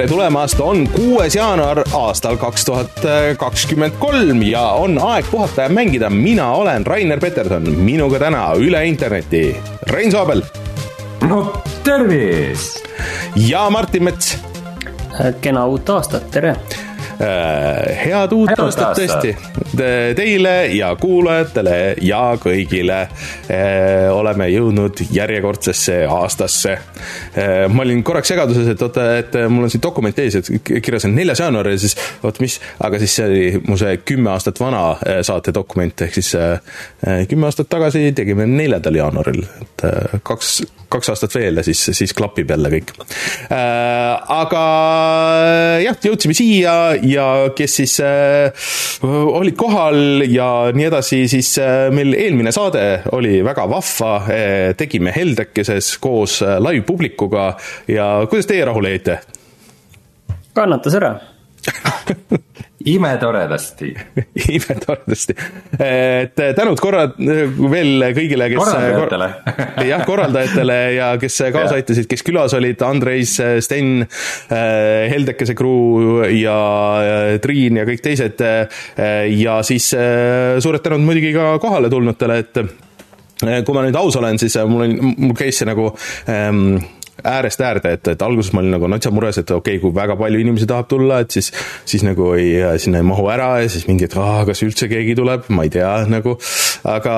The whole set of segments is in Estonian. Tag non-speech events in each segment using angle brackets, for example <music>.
tere tulemast, on kuues jaanuar aastal kaks tuhat kakskümmend kolm ja on aeg puhata ja mängida. mina olen Rainer Peterson, minuga täna üle interneti Rein Soobel. no tervist. ja Martin Mets. kena uut aastat, tere head uut Head aastat tõesti teile ja kuulajatele ja kõigile. Äh, oleme jõudnud järjekordsesse aastasse. Äh, ma olin korraks segaduses, et oota, et mul on siin dokument ees, et kirjas on neljas jaanuar ja siis oot, mis, aga siis see oli mu see kümme aastat vana äh, saate dokument, ehk siis äh, kümme aastat tagasi tegime neljandal jaanuaril, et äh, kaks, kaks aastat veel ja siis, siis klapib jälle kõik. aga jah, jõudsime siia ja kes siis äh, olid kohal ja nii edasi, siis äh, meil eelmine saade oli väga vahva äh,, tegime Heldekeses koos äh, live-publikuga ja kuidas teie rahule jäite? kannatas ära <laughs> imetoredasti. <laughs> imetoredasti. et tänud korra veel kõigile, kes korraldajatele. <laughs> jah, korraldajatele ja kes kaasa aitasid, kes külas olid, Andreis, Sten, Heldekese crew ja Triin ja kõik teised. ja siis eh, suured tänud muidugi ka kohale tulnutele, et eh, kui ma nüüd aus olen, siis mul on, mul käis see nagu ähm, äärest äärde, et, et alguses ma olin nagu natsa mures, et okei okay,, kui väga palju inimesi tahab tulla, et siis, siis nagu ei, sinna ei mahu ära ja siis mingi, et aa, kas üldse keegi tuleb, ma ei tea nagu. aga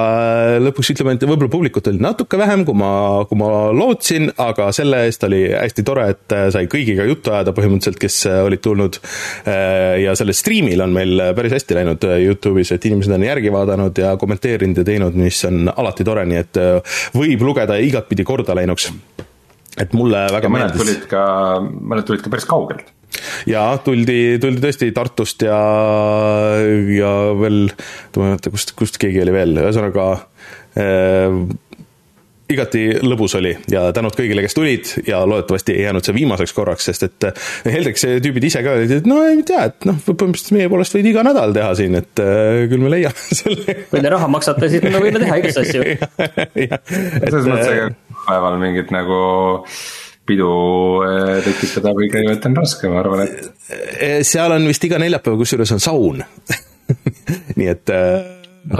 lõpuks ütleme, et võib-olla publikut oli natuke vähem, kui ma, kui ma lootsin, aga selle eest oli hästi tore, et sai kõigiga juttu ajada põhimõtteliselt, kes olid tulnud. ja sellel striimil on meil päris hästi läinud Youtube'is, et inimesed on järgi vaadanud ja kommenteerinud ja teinud, mis on alati tore, nii et võib lugeda igatpidi korda läinuks et mulle väga ja mõned meeldis. tulid ka, mõned tulid ka päris kaugelt. jaa, tuldi, tuldi tõesti Tartust ja, ja veel, ma ei mäleta, kust, kust keegi oli veel, ühesõnaga äh, igati lõbus oli ja tänud kõigile, kes tulid ja loodetavasti ei jäänud see viimaseks korraks, sest et Heldeks tüübid ise ka olid, et no ei tea, et noh, põhimõtteliselt meie poolest võid iga nädal teha siin, et äh, küll me leiame <laughs> selle. kui te raha maksate, siis me võime teha igast asju <laughs> selles mõttes, ega päeval mingit nagu pidu eh, tekitada või käivet on raske, ma arvan, et Eh, seal on vist iga neljapäev, kusjuures on saun <laughs> nii et äh,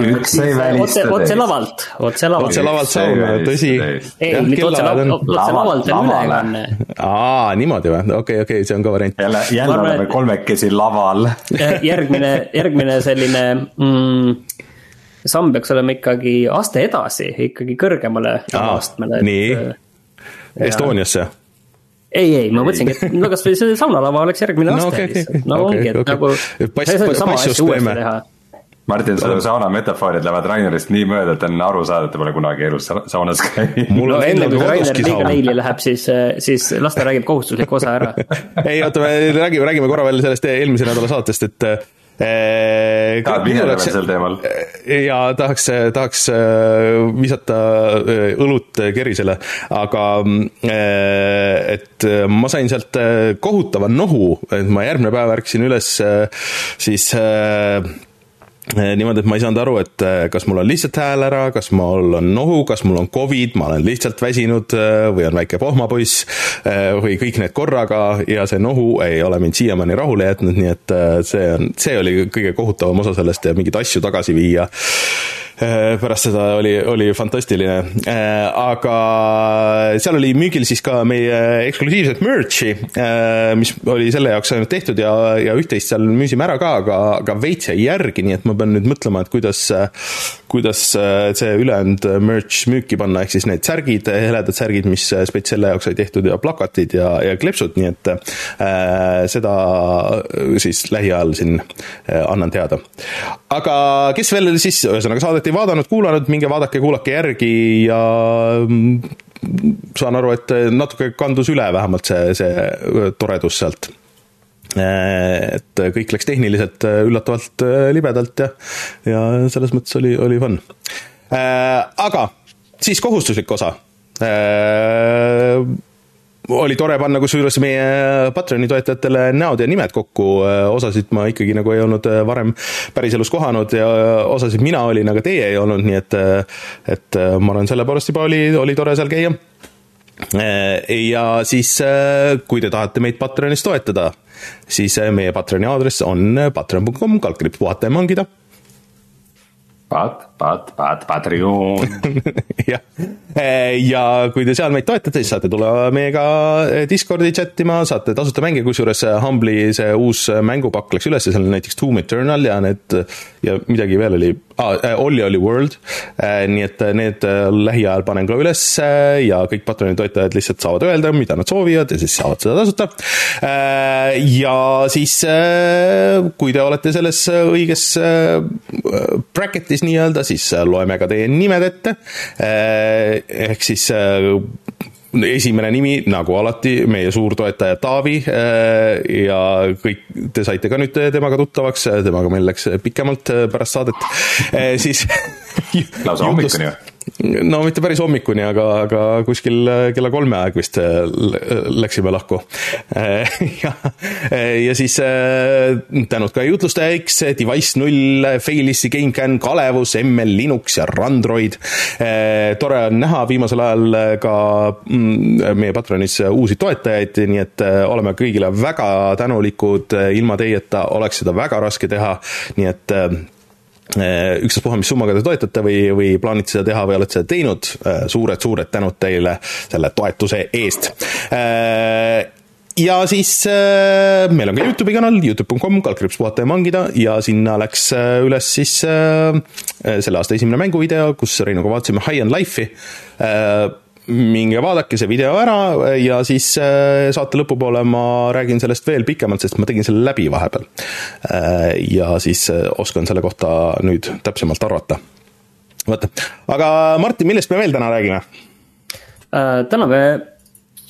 üks ei otse, välista otse teist. lavalt, otse lavalt otse. lavalt saun ei, tõsi ei, mitte otse lavalt, otse Lava- lavalt on ülekanne. aa, niimoodi või? okei, okei, see on ka variant. jälle, jälle oleme kolmekesi laval. järgmine, järgmine selline mm, samm peaks olema ikkagi aste edasi, ikkagi kõrgemale astmele. nii. Estoniasse. ei, ei, ma mõtlesingi, et no kasvõi see saunalava oleks järgmine No aste okei, lihtsalt, no okei, ongi, et okei. nagu. Pass- passust teeme. Martin, su sauna metafoorid lähevad Rainerist nii mööda, et on aru saada, et ta pole kunagi elus sa- saunas käinud. mul no on enne endal kui Rainer liiga neili läheb, siis, siis las ta räägib kohustusliku osa ära. <laughs> ei, oota, me räägime, räägime korra veel sellest eelmise nädala saatest, et äh, minna läks- veel sel teemal? ja tahaks, tahaks äh, visata äh, õlut kerisele, aga äh, et äh, ma sain sealt äh, kohutava nohu, et ma järgmine päev ärkasin üles äh, siis äh, niimoodi, et ma ei saanud aru, et äh, kas mul on lihtsalt hääl ära, kas mul on nohu, kas mul on Covid, ma olen lihtsalt väsinud äh, või on väike pohmapoiss või kõik need korraga ja see nohu ei ole mind siiamaani rahule jätnud, nii et see on, see oli kõige kohutavam osa sellest ja mingeid asju tagasi viia pärast seda oli, oli fantastiline. aga seal oli müügil siis ka meie eksklusiivset merch'i, mis oli selle jaoks ainult tehtud ja, ja üht-teist seal müüsime ära ka, aga, aga veits jäi järgi, nii et ma pean nüüd mõtlema, et kuidas, kuidas see ülejäänud merch müüki panna, ehk siis need särgid, heledad särgid, mis spets selle jaoks sai tehtud ja plakatid ja, ja kleepsud, nii et äh, seda siis lähiajal siin annan teada. aga kes veel siis, ühesõnaga saadet ei vaadanud, kuulanud, minge vaadake, kuulake järgi ja mm, saan aru, et natuke kandus üle vähemalt see, see toredus sealt. et kõik läks tehniliselt üllatavalt libedalt ja, ja selles mõttes oli, oli fun. aga siis kohustuslik osa oli tore panna kusjuures meie Patreoni toetajatele näod ja nimed kokku, osasid ma ikkagi nagu ei olnud varem päriselus kohanud ja osasid mina olin, aga teie ei olnud, nii et, et ma arvan, selle poolest juba oli, oli tore seal käia. Ja siis, kui te tahate meid Patreonis toetada, siis meie Patreoni aadress on patreon.com, kaldkriips puhata ja mangida. Pat, pat, pat, Patreon <laughs> jah, ja kui te seal meid toetate, siis saate tulla meiega Discordi chat ima, saate tasuta mänge, kusjuures Humble'i see uus mängupakk läks üles, seal on näiteks Doom Eternal ja need ja midagi veel oli ah,, Olli oli World. nii et need lähiajal panen ka üles ja kõik Patreoni toetajad lihtsalt saavad öelda, mida nad soovivad ja siis saavad seda tasuta. ja siis, kui te olete selles õiges bracket'is nii-öelda, siis äh, loeme ka teie nimed ette. Äh, ehk siis äh, esimene nimi, nagu alati, meie suurtoetaja Taavi ja kõik, te saite ka nüüd temaga tuttavaks, temaga meil läks pikemalt pärast saadet, siis lausa hommikuni või? No mitte päris hommikuni, aga, aga kuskil äh, kella kolme aeg vist äh, läksime lahku. Äh, <laughs> ja, ja siis tänud ka jutlustaja X, Device null, Failissi, GameCAN, Kalevus, ML Linux ja Randroid. tore on näha viimasel ajal ka mm, meie Patronis uusi toetajaid, nii et oleme kõigile väga tänulikud, ilma teieta oleks seda väga raske teha, nii et ükstaspuha, mis summaga te toetate või, või plaanite seda teha või olete seda teinud, suured-suured eh, tänud teile selle toetuse eest. Eh, ja siis äh, meil on ka Youtube'i kanal, Youtube.com, kaldkriips puhata ja mangida ja sinna läks äh, üles siis äh, selle aasta esimene mänguvideo, kus Reinuga vaatasime High on Life'i. Äh, minge vaadake see video ära ja siis äh, saate lõpupoole ma räägin sellest veel pikemalt, sest ma tegin selle läbi vahepeal. Äh, ja siis äh, oskan selle kohta nüüd täpsemalt arvata. vot, aga Martin, millest me veel täna räägime? täna me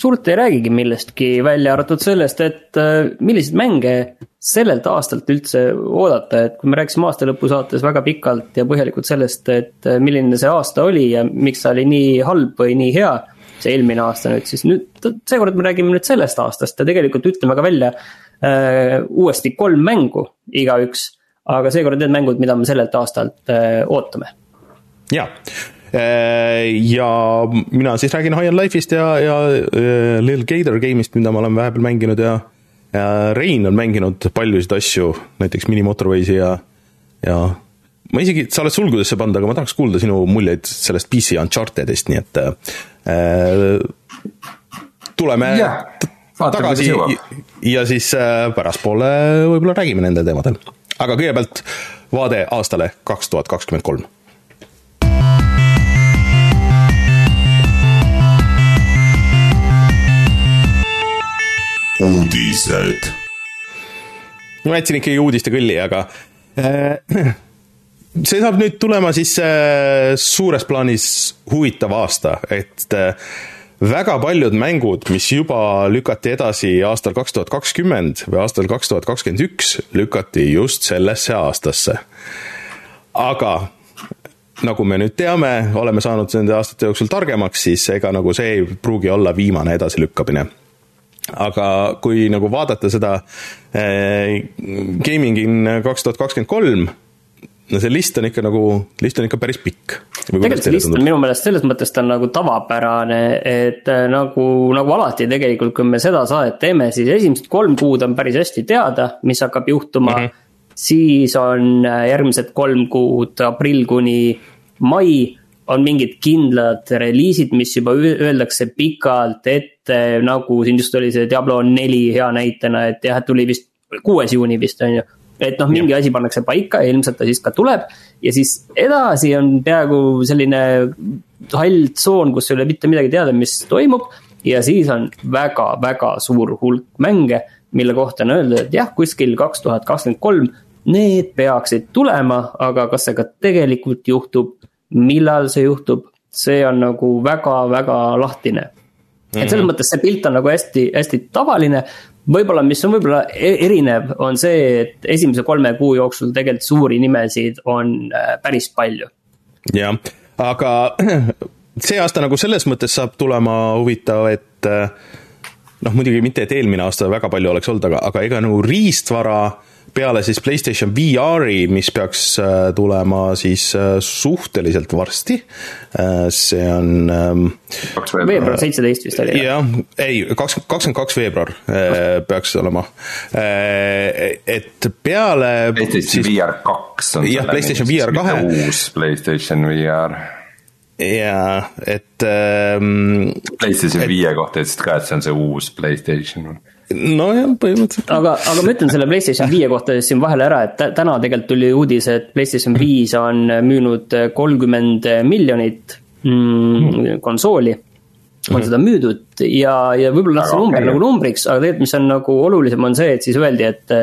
suurt ei räägigi millestki, välja arvatud sellest, et äh, milliseid mänge sellelt aastalt üldse oodata, et kui me rääkisime aastalõpu saates väga pikalt ja põhjalikult sellest, et äh, milline see aasta oli ja miks ta oli nii halb või nii hea, see eelmine aasta nüüd, siis nüüd, seekord me räägime nüüd sellest aastast ja tegelikult ütleme ka välja äh, uuesti kolm mängu igaüks, aga seekord need mängud, mida me sellelt aastalt äh, ootame. jaa ja mina siis räägin High on Life'ist ja, ja äh, Little Gator game'ist, mida ma olen vahepeal mänginud ja ja Rein on mänginud paljusid asju, näiteks Mini Motorwaysi ja, ja ma isegi, sa oled sulgudesse pannud, aga ma tahaks kuulda sinu muljeid sellest PC Unchartedist, nii et äh, tuleme yeah, tagasi ja siis äh, pärastpoole võib-olla räägime nendel teemadel. aga kõigepealt vaade aastale kaks tuhat kakskümmend kolm uudised. ma jätsin ikkagi uudiste kõlli, aga äh, <clears throat> see saab nüüd tulema siis äh, suures plaanis huvitav aasta, et äh, väga paljud mängud, mis juba lükati edasi aastal kaks tuhat kakskümmend või aastal kaks tuhat kakskümmend üks, lükati just sellesse aastasse. aga nagu me nüüd teame, oleme saanud nende aastate jooksul targemaks, siis ega nagu see ei pruugi olla viimane edasilükkamine aga kui nagu vaadata seda äh, Gaming in kaks tuhat kakskümmend kolm, no see list on ikka nagu, list on ikka päris pikk. tegelikult see list on minu meelest selles mõttes ta on nagu tavapärane, et äh, nagu, nagu alati tegelikult, kui me seda saadet teeme, siis esimesed kolm kuud on päris hästi teada, mis hakkab juhtuma mm. -hmm. siis on äh, järgmised kolm kuud, aprill kuni mai on mingid kindlad reliisid, mis juba öeldakse pikalt ette, nagu siin just oli see Diablo neli hea näitena, et jah, tuli vist kuues juuni vist on ju. et noh, mingi ja. asi pannakse paika ja ilmselt ta siis ka tuleb ja siis edasi on peaaegu selline hall tsoon, kus ei ole mitte midagi teada, mis toimub. ja siis on väga-väga suur hulk mänge, mille kohta on öeldud, et jah, kuskil kaks tuhat kakskümmend kolm need peaksid tulema, aga kas see ka tegelikult juhtub millal see juhtub, see on nagu väga-väga lahtine. et selles mhm. mõttes see pilt on nagu hästi, hästi tavaline. võib-olla, mis on võib-olla e-, erinev, on see, et esimese kolme kuu jooksul tegelikult suuri nimesid on äh, päris palju. jah, aga <clears throat> see aasta nagu selles mõttes saab tulema huvitav, et äh, noh, muidugi mitte, et eelmine aasta väga palju oleks olnud, aga, aga ega nagu riistvara peale siis Playstation VR-i, mis peaks tulema siis suhteliselt varsti, see on ähm, veebruar seitseteist vist oli. jah, ei, kakskümmend, kakskümmend kaks veebruar peaks olema. et peale PlayStation siis, VR kaks on jah, PlayStation VR kahe. uus PlayStation VR jaa, et ähm,. PlayStation viie kohta ütlesid ka, et see on see uus Playstation nojah, põhimõtteliselt. aga, aga ma ütlen selle PlayStation viie kohta siin vahele ära, et täna tegelikult tuli uudis, et PlayStation viis on müünud kolmkümmend miljonit mm, konsooli. on mm. seda müüdud ja, ja võib-olla noh, see number okay. nagu numbriks, aga tegelikult, mis on nagu olulisem, on see, et siis öeldi, et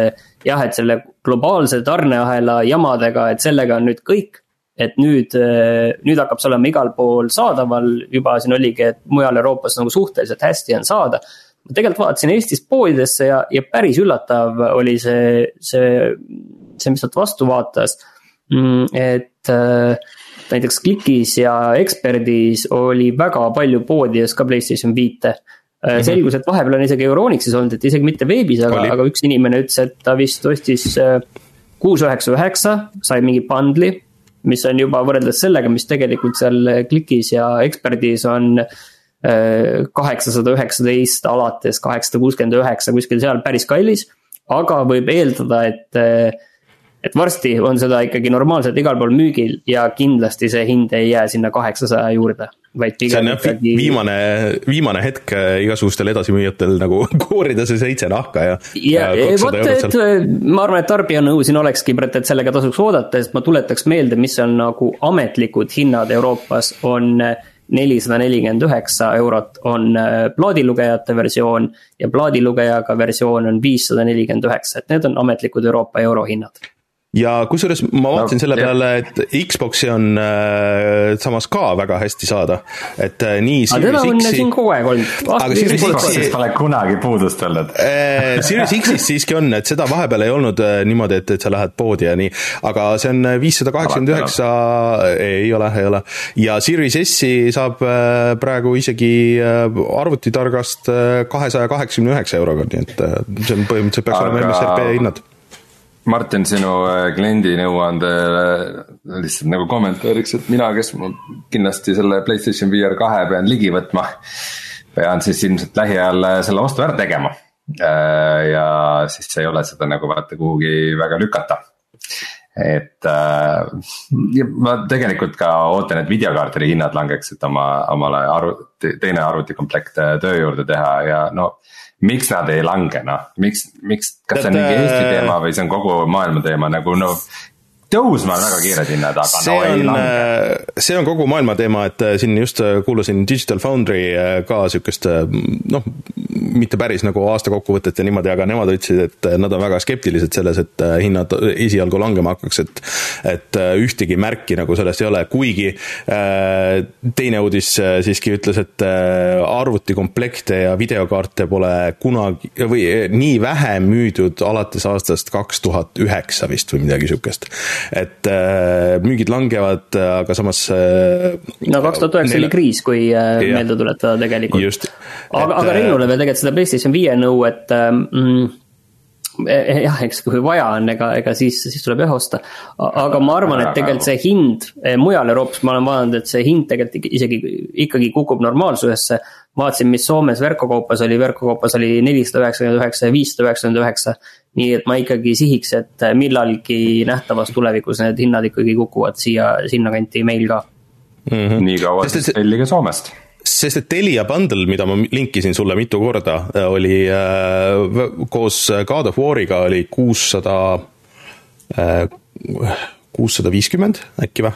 jah, et selle globaalse tarneahela jamadega, et sellega on nüüd kõik et nüüd, äh, nüüd hakkab see olema igal pool saadaval, juba siin oligi, et mujal Euroopas nagu suhteliselt hästi on saada. Tegelikult vaatasin Eestis poodidesse ja, ja päris üllatav oli see, see, see, mis sealt vastu vaatas. Mm, et äh, näiteks Klikis ja Experdis oli väga palju poodides ka Playstation viite Mm -hmm. selgus, et vahepeal on isegi Euronixis olnud, et isegi mitte veebis, aga, aga üks inimene ütles, et ta vist ostis kuus üheksa üheksa, sai mingi bundle'i mis on juba võrreldes sellega, mis tegelikult seal klikis ja eksperdis on äh, kaheksasada üheksateist alates kaheksasada kuuskümmend üheksa, kuskil seal päris kallis. aga võib eeldada, et, äh, et varsti on seda ikkagi normaalselt igal pool müügil ja kindlasti see hind ei jää sinna kaheksasaja juurde vaid pigem ikkagi... viimane, viimane hetk äh, igasugustel edasimüüjatel nagu <laughs> koorida see seitse nahka ja. ja, ja vot, et ma arvan, et tarbijanõu siin olekski, et sellega tasuks oodata, sest ma tuletaks meelde, mis on nagu ametlikud hinnad Euroopas, on nelisada nelikümmend üheksa eurot on äh, plaadilugejate versioon ja plaadilugejaga versioon on viissada nelikümmend üheksa, et need on ametlikud Euroopa eurohinnad ja kusjuures ma vaatasin no, selle peale, et Xbox'i on äh, samas ka väga hästi saada, et äh, nii X-i. aga teda on siin kogu aeg olnud. aga Series X-i. pole kunagi puudust olnud äh,. Series X-is siiski on, et seda vahepeal ei olnud äh, niimoodi, et, et sa lähed poodi ja nii, aga see on viissada kaheksakümmend üheksa, ei ole, ei ole. ja Series S-i saab äh, praegu isegi äh, arvutitargast äh, kahesaja kaheksakümne üheksa euroga, nii et äh, see on põhimõtteliselt peaks aga... olema MSRP hinnad Martin, sinu äh, kliendi nõuandele lihtsalt nagu kommentaariks, et mina, kes ma kindlasti selle Playstation VR kahe pean ligi võtma. pean siis ilmselt lähiajal äh, selle ostu ära tegema. Äh, ja siis ei ole seda nagu vaata kuhugi väga lükata et äh, ma tegelikult ka ootan, et videokaartide hinnad langeks, et oma, omale arvuti, teine arvutikomplekt töö juurde teha ja no miks nad ei lange, noh, miks, miks, kas see on mingi Eesti äh, teema või see on kogu maailma teema? Nagu no tõusma on väga kiired hinnad, aga see no ei on, lange. Äh, see on kogu maailma teema, et äh, siin just kuulasin Digital Foundry ka sihukest noh, mitte päris nagu aastakokkuvõtet ja niimoodi, aga nemad ütlesid, et nad on väga skeptilised selles, et hinnad esialgu langema hakkaks, et et ühtegi märki nagu sellest ei ole, kuigi teine uudis siiski ütles, et arvutikomplekte ja videokaarte pole kunagi või nii vähe müüdud alates aastast kaks tuhat üheksa vist või midagi sihukest et äh, müügid langevad, aga samas äh,. no kaks tuhat üheksa oli kriis, kui äh, meelde tuletada tegelikult. aga, aga Reinule veel tegelikult seda PlayStation viie nõu, et mm, jah, eks kui vaja on, ega, ega siis, siis tuleb jah osta. aga ma arvan, et tegelikult see hind mujal Euroopas, ma olen vaadanud, et see hind tegelikult isegi ikkagi kukub normaalsusesse. vaatasin, mis Soomes verkkokaupas oli, verkkokaupas oli nelisada üheksakümmend üheksa ja viissada üheksakümmend üheksa nii et ma ikkagi sihiks, et millalgi nähtavas tulevikus need hinnad ikkagi kukuvad siia, sinnakanti meil ka mm. -hmm. nii kaua siis tellige Soomest sest et Telia bundle, mida ma linkisin sulle mitu korda, oli äh, koos God of War'iga oli kuussada äh,, kuussada viiskümmend äkki või?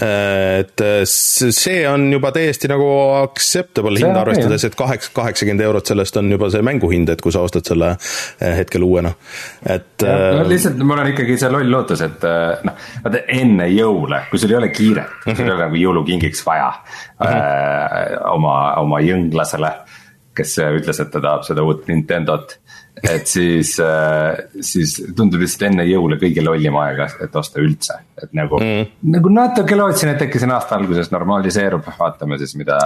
et äh, see on juba täiesti nagu acceptable hind, arvestades, et kaheksa, kaheksakümmend eurot sellest on juba see mänguhind, et kui sa ostad selle äh, hetkel uuena, et. No, äh, lihtsalt mul on ikkagi see loll lootus, et noh, vaata enne jõule, kui sul ei ole kiiret mm, -hmm. sul ei ole nagu jõulukingiks vaja mm -hmm. äh, oma, oma jõnglasele, kes ütles, et ta tahab seda uut Nintendot et siis, äh, siis tundub lihtsalt enne jõule kõige lollim aeg, et osta üldse, et nagu mm., nagu natuke lootsin, et äkki see aasta alguses normaliseerub, vaatame siis, mida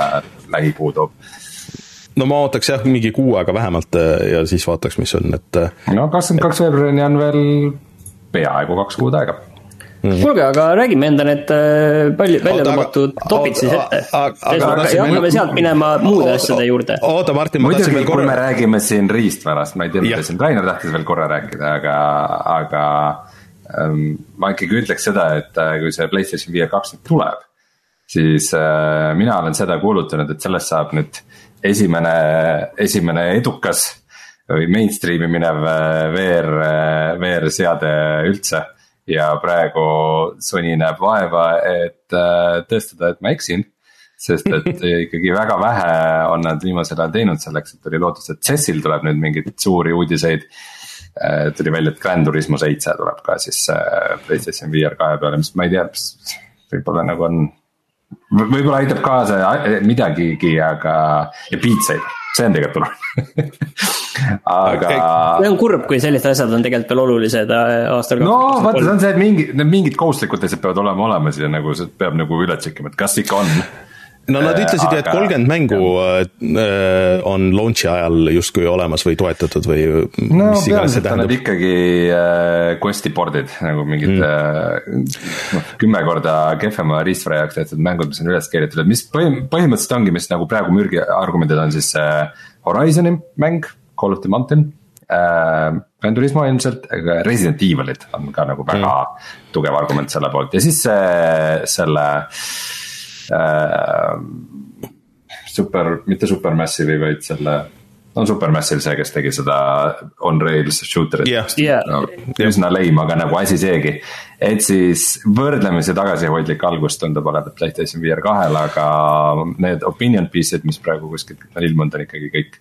lähikuu toob no ma ootaks jah, mingi kuu aega vähemalt ja siis vaataks, mis on, et. no kakskümmend kaks veebruarini on veel peaaegu kaks kuud aega mm.. kuulge, aga räägime enda need äh, palju, välja lubatud topid siis ette. ja hakkame sealt minema muude asjade juurde. oota, Martin, ma tahtsin veel korra. kui me räägime siin riistvarast, ma ei tea, mida siin Rainer tahtis veel korra rääkida, aga, aga ähm, ma ikkagi ütleks seda, et äh, kui see Playstation VR kaks nüüd tuleb, siis äh, mina olen seda kuulutanud, et sellest saab nüüd esimene, esimene edukas või mainstream'i minev VR, VR-seade üldse ja praegu Sony näeb vaeva, et äh, tõestada, et ma eksin. sest et <laughs> ikkagi väga vähe on nad viimasel ajal teinud selleks, et oli lootus, et CES-il tuleb nüüd mingeid suuri uudiseid. Äh, tuli välja, et Grand Turismo seitse tuleb ka siis äh, Playstation VR kahe peale, mis ma ei tea, võib-olla nagu on. võib-olla aitab kaasa midagigi, aga ja Beat Saber, see on tegelikult oluline <laughs> aga. see on kurb, kui sellised asjad on tegelikult veel olulised äh, aastal. no vaata, see on see, et mingi, need mingid kohustuslikud asjad peavad olema olemas ja nagu see peab nagu üle check ima, et kas ikka on no nad ütlesid ju, et kolmkümmend mängu äh, on launch'i ajal justkui olemas või toetatud või no peamiselt on need ikkagi äh, Questi board'id nagu mingid mm. äh, noh, kümme korda kehvema riistvara jaoks tehtud mängud, mis on üles keeritud, et mis põhim-, põhimõtteliselt ongi, mis nagu praegu mürgi argumendid on siis äh, Horizon'i mäng Call of the Mountain äh,. Gran Turismo ilmselt, aga Resident Evilid on ka nagu väga mm. tugev argument selle poolt ja siis see, selle äh,. Super, mitte Supermassive'i, vaid selle on Supermassive see, kes tegi seda on rails shooter'it yeah.. Yeah. No, üsna lame, aga nagu asi seegi. Et siis võrdlemisi tagasihoidlik algus tundub olevat PlayStation VR kahel, aga need opinion piece'id, mis praegu kuskilt on ilmunud, on ikkagi kõik.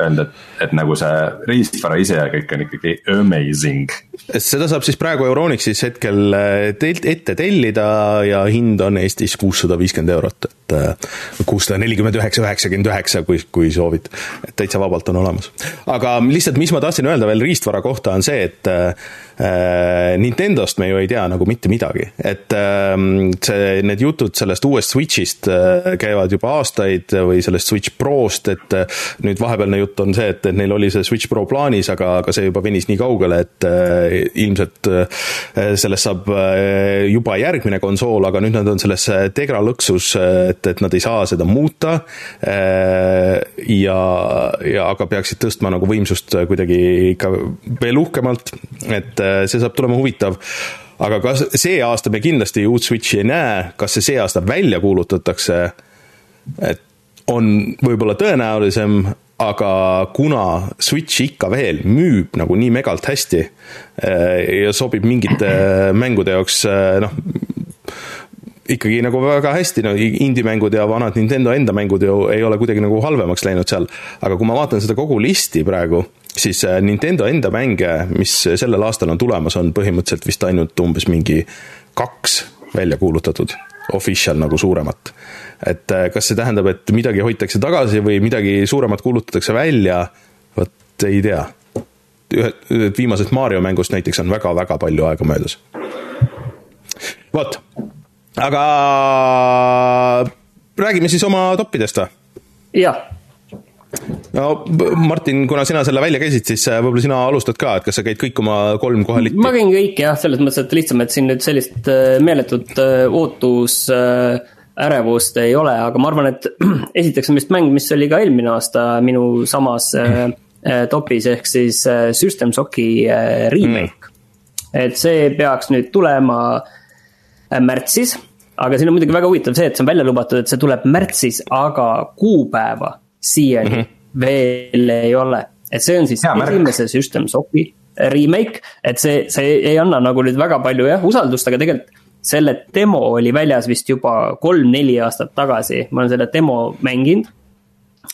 Öelda, et, et nagu see riistvara ise ja kõik on ikkagi amazing. seda saab siis praegu Euronixis hetkel eh, teilt ette tellida ja hind on Eestis kuussada viiskümmend eurot, et eh, kuussada nelikümmend üheksa, üheksakümmend üheksa, kui, kui soovid. et täitsa vabalt on olemas. aga lihtsalt, mis ma tahtsin öelda veel riistvara kohta, on see, et äh, Nintendost me ju ei tea nagu mitte midagi, et äh, see, need jutud sellest uuest Switch'ist äh, käivad juba aastaid või sellest Switch Prost, et äh, nüüd vahepealne jutt on see, et, et neil oli see Switch Pro plaanis, aga, aga see juba venis nii kaugele, et äh, ilmselt sellest saab juba järgmine konsool, aga nüüd nad on selles Tegra lõksus, et, et nad ei saa seda muuta ja, ja aga peaksid tõstma nagu võimsust kuidagi ikka veel uhkemalt, et see saab tulema huvitav aga kas see aasta me kindlasti uut Switchi ei näe, kas see see aasta välja kuulutatakse, et on võib-olla tõenäolisem, aga kuna Switch ikka veel müüb nagu nii megalt hästi äh, ja sobib mingite <clears throat> mängude jaoks noh, ikkagi nagu väga hästi, no indie-mängud ja vanad Nintendo enda mängud ju ei ole kuidagi nagu halvemaks läinud seal. aga kui ma vaatan seda kogu listi praegu, siis äh, Nintendo enda mänge, mis sellel aastal on tulemas, on põhimõtteliselt vist ainult umbes mingi kaks välja kuulutatud, official nagu suuremat. et äh, kas see tähendab, et midagi hoitakse tagasi või midagi suuremat kuulutatakse välja, vot ei tea. ühed, viimasest Mario mängust näiteks on väga-väga palju aega möödas. vot aga räägime siis oma toppidest või? jah. No Martin, kuna sina selle välja käisid, siis äh, võib-olla sina alustad ka, et kas sa käid kõik oma kolm kohe litti? ma käin kõik jah, selles mõttes, et lihtsam, et siin nüüd sellist äh, meeletut äh, ootus ärevust ei ole, aga ma arvan, et <clears throat> esiteks on vist mäng, mis oli ka eelmine aasta minu samas topis, ehk siis System Shocki remake mm.. et see peaks nüüd tulema märtsis aga siin on muidugi väga huvitav see, et see on välja lubatud, et see tuleb märtsis, aga kuupäeva siiani mm -hmm. veel ei ole. et see on siis ja, esimese System Shocki remake, et see, see ei anna nagu nüüd väga palju jah, usaldust, aga tegelikult selle demo oli väljas vist juba kolm-neli aastat tagasi, ma olen selle demo mänginud.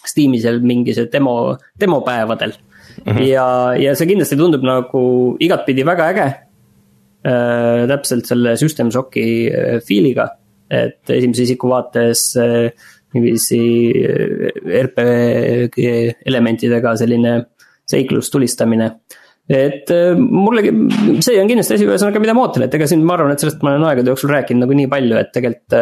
Steamis seal mingi see demo, demopäevadel mm. -hmm. ja, ja see kindlasti tundub nagu igatpidi väga äge äh, täpselt selle System Shocki äh, feel'iga. et esimese isiku vaates äh, niiviisi äh, RPG elementidega selline seiklus tulistamine. Et äh, mulle, see on kindlasti asi, ühesõnaga, mida ma ootan, et ega siin ma arvan, et sellest ma olen aegade jooksul rääkinud nagu nii palju, et tegelikult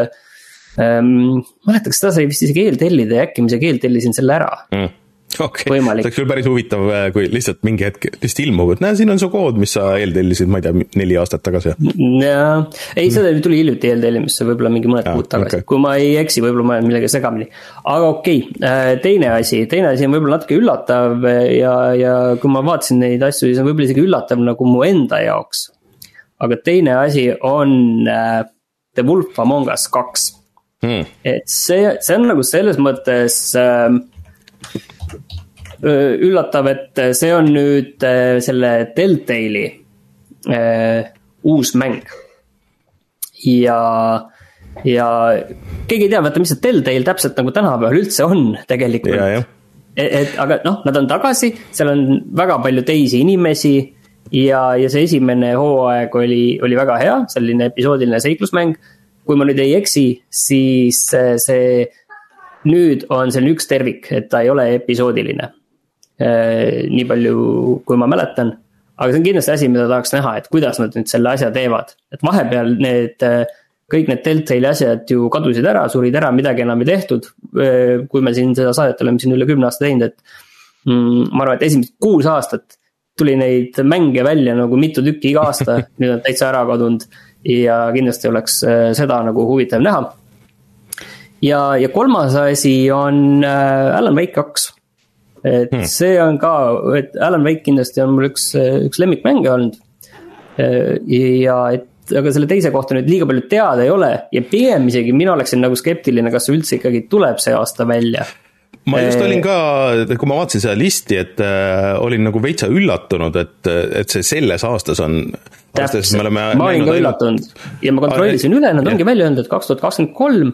ähm,. mäletan, kas seda sai vist isegi eeltellida ja äkki ma isegi eeltellisin selle ära. Mm okei okay., see oleks küll päris huvitav, äh, kui lihtsalt mingi hetk lihtsalt ilmub, et näe, siin on su kood, mis sa eeltellisid, ma ei tea, neli aastat tagasi. jaa, ei, see tuli hiljuti eeltellimisse, võib-olla mingi mõned kuud tagasi okay., kui ma ei eksi, võib-olla ma olen millegagi segamini. aga okei okay., äh, teine asi, teine asi on võib-olla natuke üllatav ja, ja kui ma vaatasin neid asju, siis on võib-olla isegi üllatav nagu mu enda jaoks. aga teine asi on äh, The Wolf Among Us kaks hmm.. et see, see on nagu selles mõttes äh, üllatav, et see on nüüd selle Deltali äh, uus mäng. ja, ja keegi ei tea, vaata, mis see Deltale täpselt nagu tänapäeval üldse on tegelikult. et, et aga noh, nad on tagasi, seal on väga palju teisi inimesi ja, ja see esimene hooaeg oli, oli väga hea, selline episoodiline seiklusmäng. kui ma nüüd ei eksi, siis see nüüd on selline üks tervik, et ta ei ole episoodiline Äh, nii palju, kui ma mäletan. aga see on kindlasti asi, mida tahaks näha, et kuidas nad nüüd selle asja teevad, et vahepeal need äh, kõik need Deltali asjad ju kadusid ära, surid ära, midagi enam ei tehtud. Äh, kui me siin seda saadet oleme siin üle kümne aasta teinud, et mm, ma arvan, et esimesed kuus aastat tuli neid mänge välja nagu mitu tükki iga aasta, <laughs> nüüd on täitsa ära kadunud. ja kindlasti oleks seda nagu huvitav näha. ja, ja kolmas asi on Alan Wake kaks et hmm. see on ka, et Alan Wake kindlasti on mul üks, üks lemmikmänge olnud. ja et, aga selle teise kohta nüüd liiga palju teada ei ole ja pigem isegi mina oleksin nagu skeptiline, kas see üldse ikkagi tuleb see aasta välja ma just olin ka, kui ma vaatasin seda listi, et äh, olin nagu veitsa üllatunud, et, et see selles aastas on. täpselt, ma olin ka üllatunud ja ma kontrollisin üle, nad ongi välja öelnud, et kaks tuhat kakskümmend kolm.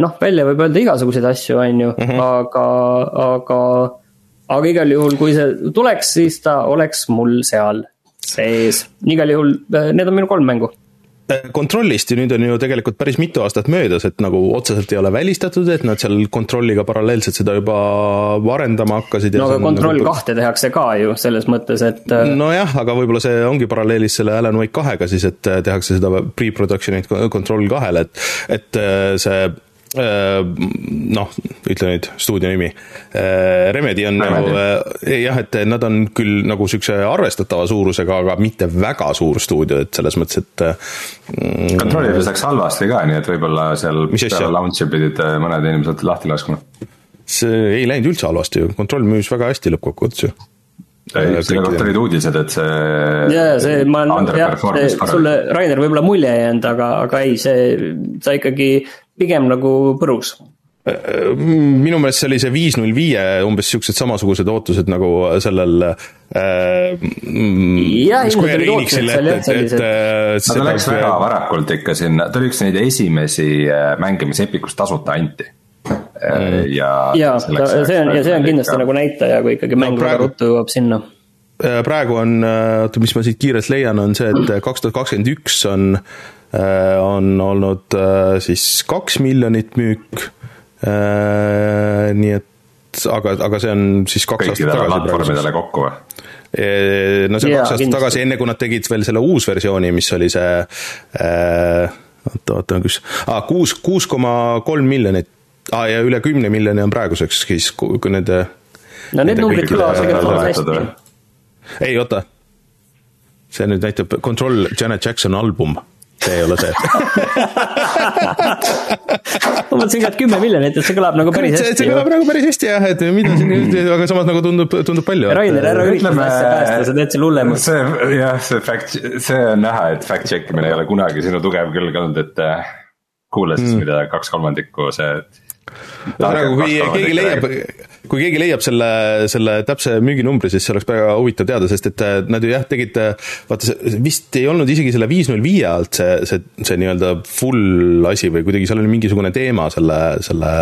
noh, välja võib öelda igasuguseid asju, on ju, mhm. aga, aga aga igal juhul, kui see tuleks, siis ta oleks mul seal sees, igal juhul äh, need on minu kolm mängu äh, kontrollist ju nüüd on ju tegelikult päris mitu aastat möödas, et nagu otseselt ei ole välistatud, et nad seal kontrolliga paralleelselt seda juba arendama hakkasid. no aga kontroll nagu... kahte tehakse ka ju selles mõttes, et. Äh, nojah, aga võib-olla see ongi paralleelis selle Alan Wake kahega siis, et tehakse seda pre-production'it kontroll kahele, et, et see Äh, noh, ütle nüüd stuudio nimi. Äh, Remedi on nagu äh, jah, et nad on küll nagu siukse arvestatava suurusega, aga mitte väga suur stuudio, et selles mõttes, et mm,. kontrollides läks halvasti ka, nii et võib-olla seal peale launch'i pidid mõned inimesed lahti laskma. see ei läinud üldse halvasti ju, kontroll müüs väga hästi lõppkokkuvõttes ju ei, selle kohta olid uudised, et see. jaa, see, ma olen, jah, sulle, Rainer, võib-olla mulje ei jäänud, aga, aga ei, see, sa ikkagi pigem nagu põrus minu meelest see oli see viis null viie umbes siuksed samasugused ootused nagu sellel äh,. jah, ilmselt olid ootused seal jah sellised. Äh, ta läks väga varakult ikka sinna, ta oli üks neid esimesi äh, mänge, mis Epicus tasuta anti mm.. ja. ja ta, see on, ja see on kindlasti nagu näitaja, kui ikkagi mäng no, väga ruttu jõuab sinna praegu on, oota, mis ma siit kiirelt leian, on see, et <clears throat> kaks tuhat kakskümmend üks on Äh, on olnud äh, siis kaks miljonit müük. Äh, nii et aga, aga see on siis kaks aastat tagasi. platvormidele kokku või? no see yeah, kaks aastat tagasi, enne kui nad tegid veel selle uusversiooni, mis oli see oota, oota, kus ah,, kuus, kuus koma kolm miljonit ah, ja üle kümne miljoni on praeguseks siis, kui nende. no need numbrid kõlavad tegelikult hästi. ei, oota. see nüüd näitab Control Janet Jackson album see ei ole see <laughs> ma mõtlesin ka, et kümme miljonit, et see kõlab nagu päris hästi. see kõlab nagu päris hästi jah, et mida siin nüüd, aga samas nagu tundub, tundub palju. Rainer, ära ürita seda asja päästa, sa teed selle hullemaks. see jah, see fact, see on näha, et fact check imine ei ole kunagi sinu tugev külg olnud, et äh, kuula siis mm. mida kaks kolmandikku see praegu, kui keegi leiab, kui keegi leiab selle, selle täpse müüginumbri, siis see oleks väga huvitav teada, sest et äh, nad ju jah, tegid, äh, vaata see vist ei olnud isegi selle viis null viie alt see, see, see nii-öelda full asi või kuidagi seal oli mingisugune teema selle, selle,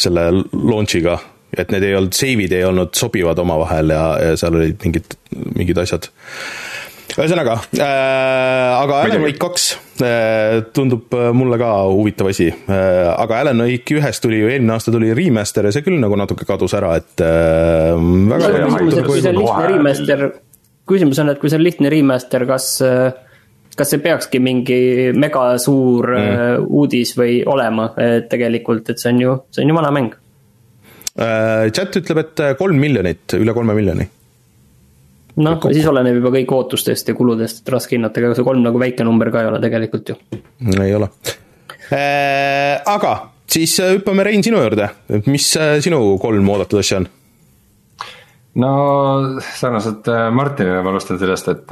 selle launch'iga. et need ei olnud, save'id ei olnud sobivad omavahel ja, ja seal olid mingid, mingid asjad ühesõnaga äh,, aga Alan Wake kaks äh, tundub äh, mulle ka huvitav asi äh,. aga Alan Wake ühest tuli ju eelmine aasta tuli remaster ja see küll nagu natuke kadus ära, et äh, väga no, küsimus, et kui see on lihtne remaster, küsimus on, et kui see on lihtne remaster, kas kas see peakski mingi megasuur mm. uudis või olema, et tegelikult, et see on ju, see on ju vana mäng chat ütleb, et kolm miljonit, üle kolme miljoni. Noh, siis oleneb juba kõik ootustest ja kuludest, et raske hinnata, ega see kolm nagu väike number ka ei ole tegelikult ju. ei ole. Aga siis hüppame, Rein, sinu juurde, mis sinu kolm oodatud asja on? no sarnaselt Martinile ma alustan sellest, et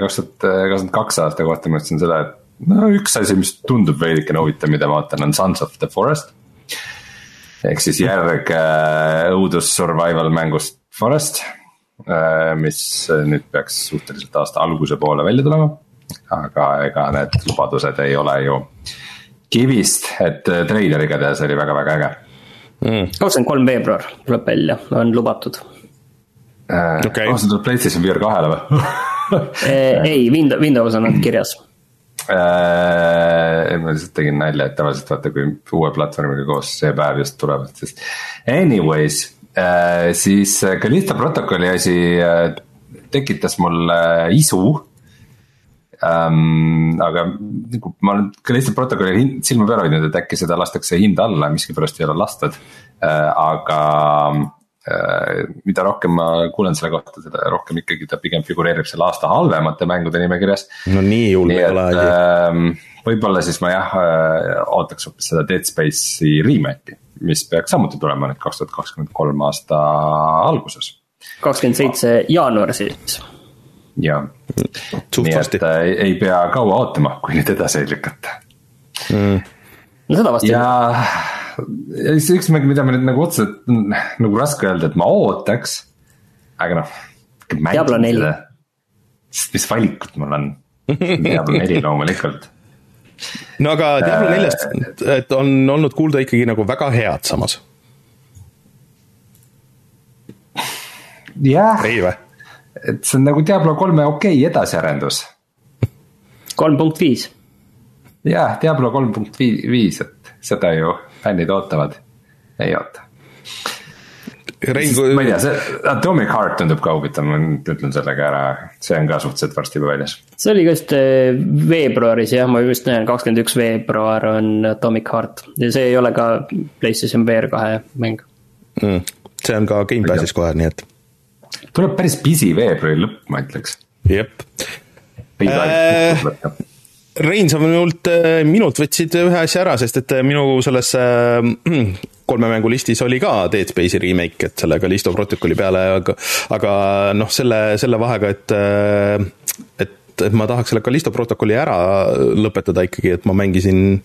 kaks tuhat kakskümmend kaks aasta kohta ma ütlesin seda, et no üks asi, mis tundub veidikene huvitav, mida ma vaatan, on Sons of the Forest. ehk siis järg äh, õudus survival mängust Forest, äh, mis nüüd peaks suhteliselt aasta alguse poole välja tulema. aga ega need lubadused ei ole ju kivist, et äh, treiler igatahes oli väga-väga äge. Mm.. kakskümmend kolm veebruar tuleb välja, on lubatud. Okay.. oh, see tuleb PlayStation VR kahele või? <laughs> Ei, Windows, Windows on nad kirjas. Äh,. ma lihtsalt tegin nalja, et tavaliselt vaata, kui uue platvormiga koos see päev just tulevad, siis anyways äh,, siis Callisto protokolli asi äh, tekitas mulle äh, isu ähm,. aga nagu ma olen Callisto protokolli silma peal hoidnud, et äkki seda lastakse hinda alla, miskipärast ei ole lastud äh,, aga Äh, mida rohkem ma kuulen selle kohta, seda rohkem ikkagi ta pigem figureerib selle aasta halvemate mängude nimekirjas. no nii hull ei ole asi. Võib-olla siis ma jah äh, ootaks hoopis seda Dead Space'i remake'i, mis peaks samuti tulema nüüd kaks tuhat kakskümmend kolm aasta alguses. kakskümmend seitse jaanuar siis. jah, nii et äh, ei, pea kaua ootama, kui nüüd edasi ei lükata mm.. no seda vast. ja ja siis üks mäng, mida ma nüüd nagu otseselt nagu raske öelda, et ma ootaks, aga noh. Diablo neli. sest mis valikut mul on, Diablo neli loomulikult. No aga Diablo äh, neljast, et on olnud kuulda ikkagi nagu väga head samas. jah. ei või? et see on nagu Diablo kolme okei okay edasiarendus. kolm punkt viis. jah, Diablo kolm punkt viis, et seda ju fännid ootavad, ei oota. Rein, kui. ma ei tea, see Atomic Heart tundub ka huvitav, ma nüüd ütlen selle ka ära, see on ka suhteliselt varsti juba väljas. see oli just eh, veebruaris jah, ma just näen, kakskümmend üks veebruar on Atomic Heart ja see ei ole ka PlayStation VR kahe mäng mm,. see on ka Gamepassis kohe, nii et. tuleb päris pisi veebruari lõpp, ma ütleks. jep. Rein, sa minult, äh, minult võtsid ühe asja ära, sest et äh, minu selles äh, kolme mängu listis oli ka Dead Space'i remake, et selle Callisto protokolli peale, aga aga noh, selle, selle vahega, et et, et ma tahaks selle Callisto protokolli ära lõpetada ikkagi, et ma mängisin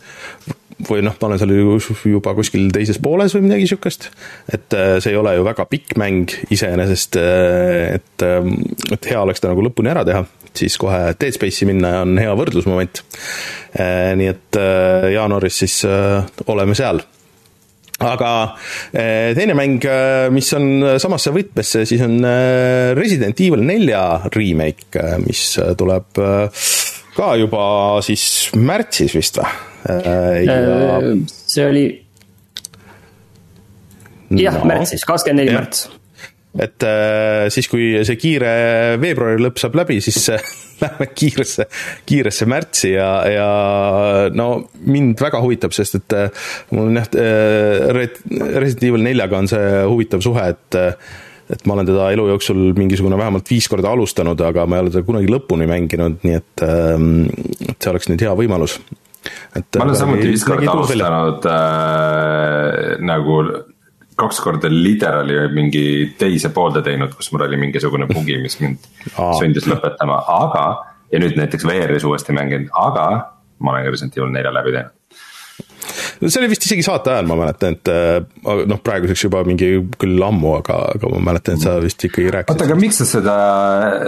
või noh, ma olen seal juba kuskil teises pooles või midagi niisugust, et see ei ole ju väga pikk mäng iseenesest, et, et hea oleks ta nagu lõpuni ära teha siis kohe Dead Space'i minna on hea võrdlusmoment. Äh, nii et äh, jaanuaris siis äh, oleme seal aga teine mäng, mis on samasse võtmesse, siis on Resident Evil nelja remake, mis tuleb ka juba siis märtsis vist või? Ja... see oli jah no., märtsis, kakskümmend neli märts et siis, kui see kiire veebruari lõpp saab läbi, siis <laughs> lähme kiiresse, kiiresse märtsi ja, ja no mind väga huvitab, sest et äh, mul on jah, Resident Evil neljaga on see huvitav suhe, et et ma olen teda elu jooksul mingisugune vähemalt viis korda alustanud, aga ma ei ole teda kunagi lõpuni mänginud, nii et, ähm, et see oleks nüüd hea võimalus. ma olen samuti viis korda alustanud äh, nagu kaks korda literally mingi teise poolde teinud, kus mul oli mingisugune bugi, mis mind sundis lõpetama, aga. ja nüüd näiteks VR-is uuesti mänginud, aga ma olen ka Resident Evil nelja läbi teinud see oli vist isegi saate ajal, ma mäletan, et äh, noh, praeguseks juba mingi küll ammu, aga, aga ma mäletan, et sa vist ikkagi rääkisid. oota, aga miks sa seda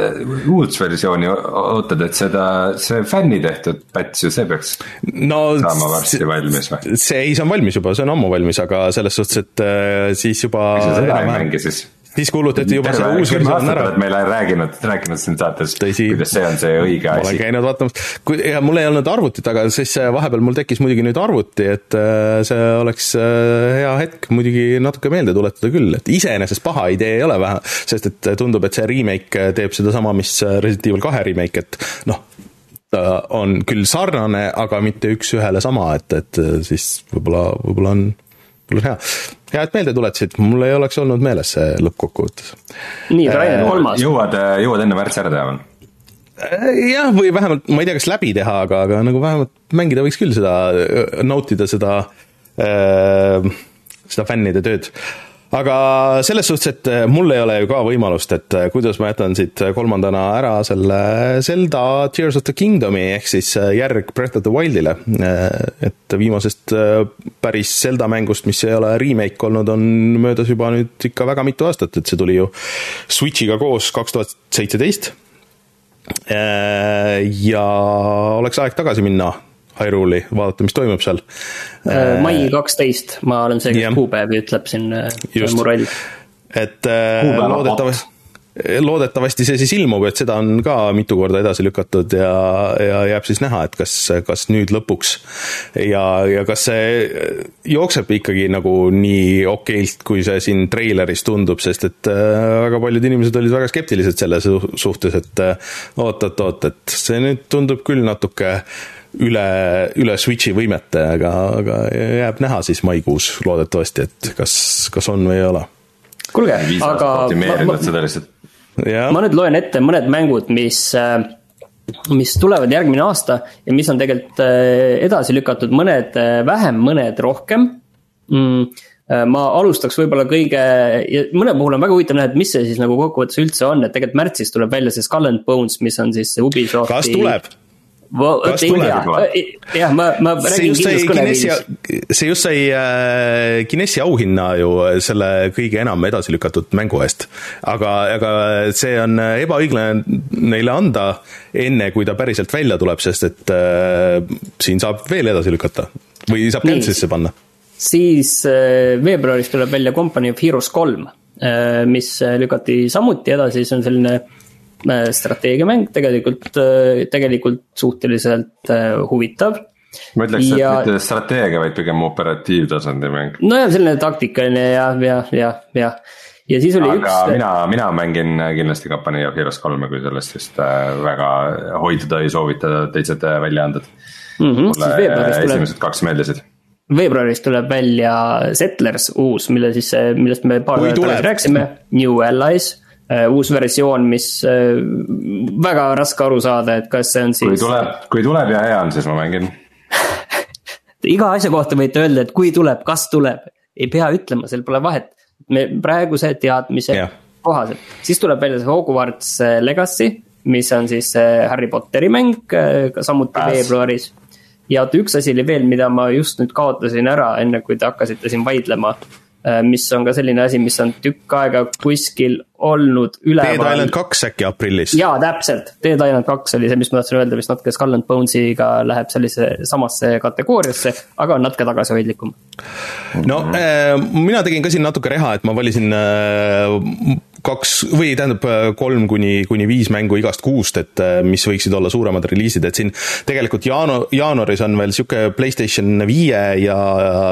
äh, uut versiooni ootad, et seda, see fänni tehtud patch ju, see peaks no, saama varsti valmis või? see ei, on valmis juba, see on ammu valmis, aga selles suhtes, et äh, siis juba. miks sa seda ei mängi siis? Siis kuulutati juba see uus versioon ära. meile rääkinud, rääkinud siin saates, kuidas see on see õige asi. ma olen käinud vaatamas, kui, ja mul ei olnud arvutit, aga siis vahepeal mul tekkis muidugi nüüd arvuti, et äh, see oleks äh, hea hetk muidugi natuke meelde tuletada küll, et iseenesest paha idee ei ole vähe, sest et tundub, et see remake teeb sedasama, mis Resident Evil kahe remake, et noh, ta on küll sarnane, aga mitte üks-ühele sama, et, et siis võib-olla, võib-olla on, võib-olla on hea hea, et meelde tuletasid, mul ei oleks olnud meeles see lõppkokkuvõttes. nii, Rainer, kolmas. jõuad, jõuad enne märtsi ära teha või? jah, või vähemalt, ma ei tea, kas läbi teha, aga, aga nagu vähemalt mängida võiks küll seda, nautida seda äh,, seda fännide tööd aga selles suhtes, et mul ei ole ju ka võimalust, et kuidas ma jätan siit kolmandana ära selle Zelda Tears of the Kingdomi ehk siis järg Breath of the Wildile. et viimasest päris Zelda mängust, mis ei ole remake olnud, on möödas juba nüüd ikka väga mitu aastat, et see tuli ju Switch'iga koos kaks tuhat seitseteist Äh, ja oleks aeg tagasi minna Hyrule'i, vaadata, mis toimub seal. Äh, mai kaksteist, ma olen see, kes kuupäevi ütleb siin, see on mu roll. et loodetavasti loodetavasti see siis ilmub, et seda on ka mitu korda edasi lükatud ja, ja jääb siis näha, et kas, kas nüüd lõpuks ja, ja kas see jookseb ikkagi nagu nii okeilt, kui see siin treileris tundub, sest et äh, väga paljud inimesed olid väga skeptilised selle suhtes, et oot-oot-oot, äh, et see nüüd tundub küll natuke üle, üle Switchi võimete, aga, aga jääb näha siis maikuus loodetavasti, et kas, kas on või ei ole kuulge, aga. optimeerinud seda lihtsalt ma nüüd loen ette mõned mängud, mis, äh, mis tulevad järgmine aasta ja mis on tegelikult äh, edasi lükatud, mõned äh, vähem, mõned rohkem mm ma alustaks võib-olla kõige, ja mõne puhul on väga huvitav näha, et mis see siis nagu kokkuvõttes üldse on, et tegelikult märtsis tuleb välja see Skull and Bones, mis on siis Ubisofti. kas tuleb? Kas tuleb? jah, ma, ma räägin kindlast kõneviilis. see just sai äh, Guinessi auhinna ju selle kõige enam edasi lükatud mängu eest. aga, aga see on ebaõiglane neile anda enne, kui ta päriselt välja tuleb, sest et äh, siin saab veel edasi lükata või saab cancel'isse panna. siis äh, veebruaris tuleb välja Company of Heroes kolm äh,, mis lükati samuti edasi, see on selline Äh, strateegiamäng, tegelikult, äh, tegelikult suhteliselt äh, huvitav ma ütleks ja..., et mitte strateegia, vaid pigem operatiivtasandi mäng. nojah, selline taktikaline ja, ja, ja, ja, ja siis oli aga üks. mina, mina mängin kindlasti Company of Heroes kolme, kui sellest just väga hoiduda ei soovita teised väljaanded mm. -hmm, mulle esimesed tuleb... kaks meeldisid veebruaris tuleb välja Settlers uus, mille siis, millest me paar nädalat tagasi rääkisime, New Allies Äh, uus versioon, mis äh, väga raske aru saada, et kas see on siis. kui tuleb, kui tuleb ja hea on, siis ma mängin <laughs> iga asja kohta võite öelda, et kui tuleb, kas tuleb, ei pea ütlema, seal pole vahet. me praeguse teadmise yeah. kohaselt, siis tuleb välja see Hogwarts äh, Legacy, mis on siis Harry Potteri mäng, samuti Pääs. veebruaris. ja oota, üks asi oli veel, mida ma just nüüd kaotasin ära, enne kui te hakkasite siin vaidlema Äh, mis on ka selline asi, mis on tükk aega kuskil olnud üleval. Dead Island kaks äkki aprillis. jaa, täpselt, Dead Island kaks oli see, mis ma tahtsin öelda, mis natuke Skull and Bonesiga läheb sellise samasse kategooriasse, aga on natuke tagasihoidlikum. no äh, mina tegin ka siin natuke reha, et ma valisin äh, kaks või tähendab kolm kuni, kuni viis mängu igast kuust, et äh, mis võiksid olla suuremad reliisid, et siin tegelikult jaanu-, jaanuaris on veel niisugune PlayStation viie ja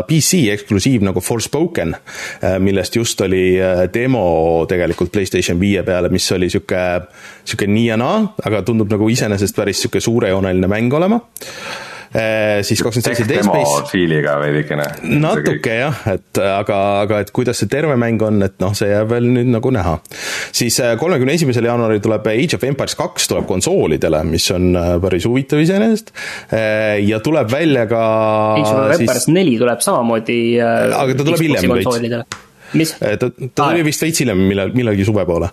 PC eksklusiiv nagu Forspoken, äh, millest just oli äh, demo tegelikult PlayStation viie peale, mis oli niisugune, niisugune nii ja naa, aga tundub nagu iseenesest päris niisugune suurejooneline mäng olema siis kakskümmend seitse Dead Space. fiiliga veidikene. natuke jah, et aga, aga et kuidas see terve mäng on, et noh, see jääb veel nüüd nagu näha. siis eh, kolmekümne esimesel jaanuaril tuleb Age of Empires kaks tuleb konsoolidele, mis on eh, päris huvitav iseenesest. ja tuleb välja ka. Age of Empires neli tuleb samamoodi. aga ta tuleb hiljem veits mis? ta, ta tuli vist veits hiljem, millal, millalgi suve poole.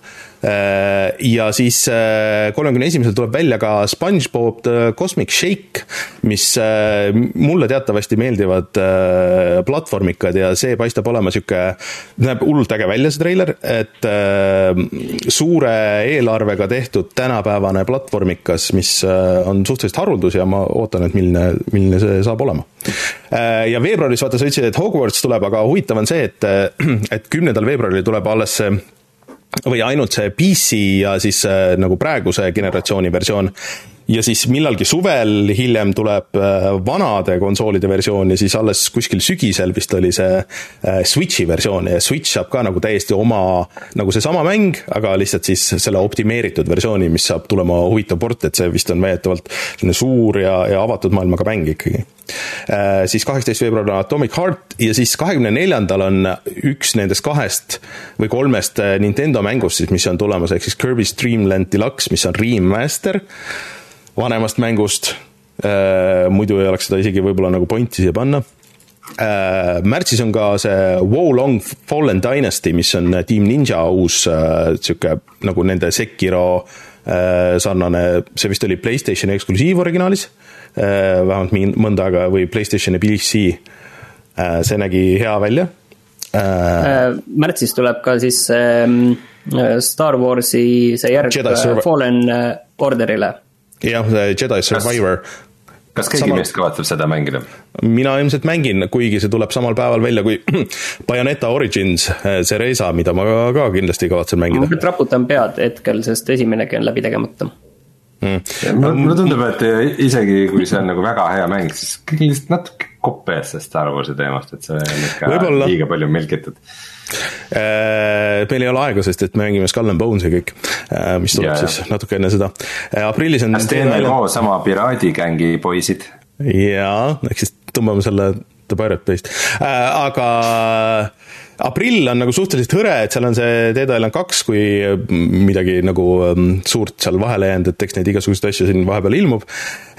Äh, ja siis äh, kolmekümne esimesel tuleb välja ka SpongeBob The Cosmic Shake, mis äh, mulle teatavasti meeldivad platvormikad ja see paistab olema niisugune, näeb hullult äge välja, see treiler, et suure eelarvega tehtud tänapäevane platvormikas, mis on suhteliselt haruldus ja ma ootan, et milline, milline see saab olema. Ja veebruaris, vaata, sa ütlesid, et Hogwarts tuleb, aga huvitav on see, et, et kümnendal veebruaril tuleb alles see või ainult see PC ja siis äh, nagu praeguse generatsiooni versioon ja siis millalgi suvel hiljem tuleb äh, vanade konsoolide versioon ja siis alles kuskil sügisel vist oli see äh, Switchi versioon ja Switch saab ka nagu täiesti oma, nagu seesama mäng, aga lihtsalt siis selle optimeeritud versiooni, mis saab tulema huvitav port, et see vist on väidetavalt selline suur ja, ja avatud maailmaga mäng ikkagi. Äh, siis kaheksateist veebruar on Atomic Heart ja siis kahekümne neljandal on üks nendest kahest või kolmest Nintendo mängust siis, mis on tulemas, ehk siis Kirby's Dream Land Deluxe, mis on remaster vanemast mängust, äh, muidu ei oleks seda isegi võib-olla nagu pointi siia panna. Äh, märtsis on ka see Wo Long Fallen Dynasty, mis on Team Ninja uus äh, nagu nende Sekiro sarnane, see vist oli Playstationi eksklusiiv originaalis, vähemalt mõnda aega, või Playstationi PC. see nägi hea välja. märtsis tuleb ka siis ähm, Star Warsi see järg Fallen Orderile jah, Jedi Survivor. kas keegi Samal... meist kavatseb seda mängida? mina ilmselt mängin, kuigi see tuleb samal päeval välja kui <clears throat> Bayoneta Origins, eh, Cereza, mida ma ka, ka kindlasti kavatsen mängida. ma raputan pead hetkel, sest esimenegi on läbi tegemata mm.. mulle tundub, et isegi kui see on nagu väga hea mäng, siis lihtsalt natuke kopp ees sellest Star Warsi teemast, et see on ikka liiga palju milkitud Äh, meil ei ole aega, sest et me mängime Skull and Bones'i kõik, äh, mis tuleb yeah. siis natuke enne seda. Äh, aprillis on. kas teeme loo sama piraadigängi poisid? jaa, ehk siis tõmbame selle The Pirate Bay'st, aga aprill on nagu suhteliselt hõre, et seal on see Dead Island kaks, kui midagi nagu um, suurt seal vahele jäänud, et eks neid igasuguseid asju siin vahepeal ilmub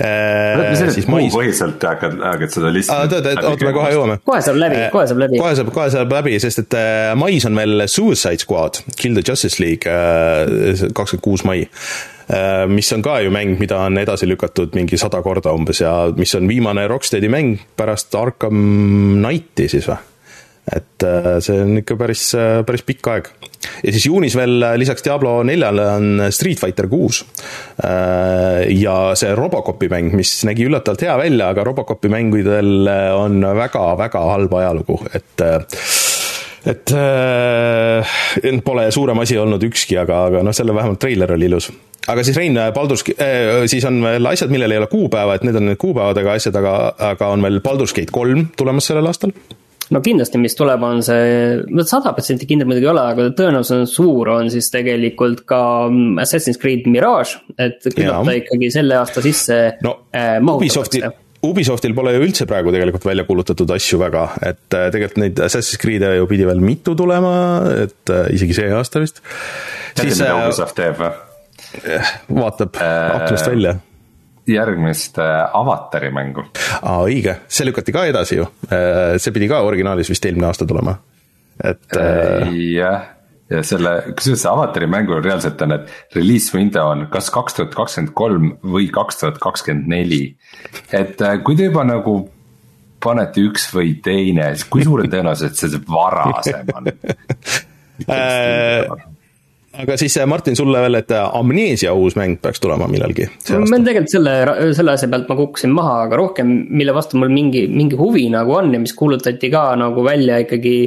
äh,. siis mais. põhiliselt hakkad, hakkad seda listi. oota, me kohe jõuame. kohe saab läbi, kohe saab läbi. kohe saab, kohe saab läbi, sest et äh, mais on meil Suicide Squad, Kill the Justice League äh,, kakskümmend kuus mai äh, mis on ka ju mäng, mida on edasi lükatud mingi sada korda umbes ja mis on viimane Rocksteadi mäng pärast Arkham Knighti siis või? Et äh, see on ikka päris, äh, päris pikk aeg. ja siis juunis veel äh, lisaks Diablo neljale on Street Fighter kuus. ja see Robocopi mäng, mis nägi üllatavalt hea välja, aga Robocopi mängudel on väga-väga halb ajalugu, et et äh, pole suurem asi olnud ükski, aga, aga noh, selle vähemalt treiler oli ilus. aga siis Rein, Baldur's äh,, siis on veel asjad, millel ei ole kuupäeva, et need on need kuupäevadega asjad, aga, aga on veel Baldur's Gate kolm tulemas sellel aastal no kindlasti, mis tuleb, on see, no sada protsenti kindel muidugi ei ole, aga tõenäosus on suur, on siis tegelikult ka mm, Assassin's Creed Mirage, et küllap ta ikkagi selle aasta sisse no, äh, mahutatakse. Ubisoftil pole ju üldse praegu tegelikult välja kuulutatud asju väga, et äh, tegelikult neid Assassin's Creed'e ju pidi veel mitu tulema, et äh, isegi see aasta vist. teate, mida Ubisoft teeb või? vaatab äh, aknast välja järgmist äh, avatari mängu. aa, õige, see lükati ka edasi ju, äh, see pidi ka originaalis vist eelmine aasta tulema, et. Äh, jah, ja selle, kusjuures see avatari mängul reaalselt on, et release window on kas kaks tuhat kakskümmend kolm või kaks tuhat kakskümmend neli. et kui te juba nagu panete üks või teine, siis kui suure tõenäosusega see varasem <laughs> on aga siis äh, Martin, sulle veel, et äh, Amnesia uus mäng peaks tulema millalgi. ma tegelikult selle, selle asja pealt ma kukkusin maha, aga rohkem, mille vastu mul mingi, mingi huvi nagu on ja mis kuulutati ka nagu välja ikkagi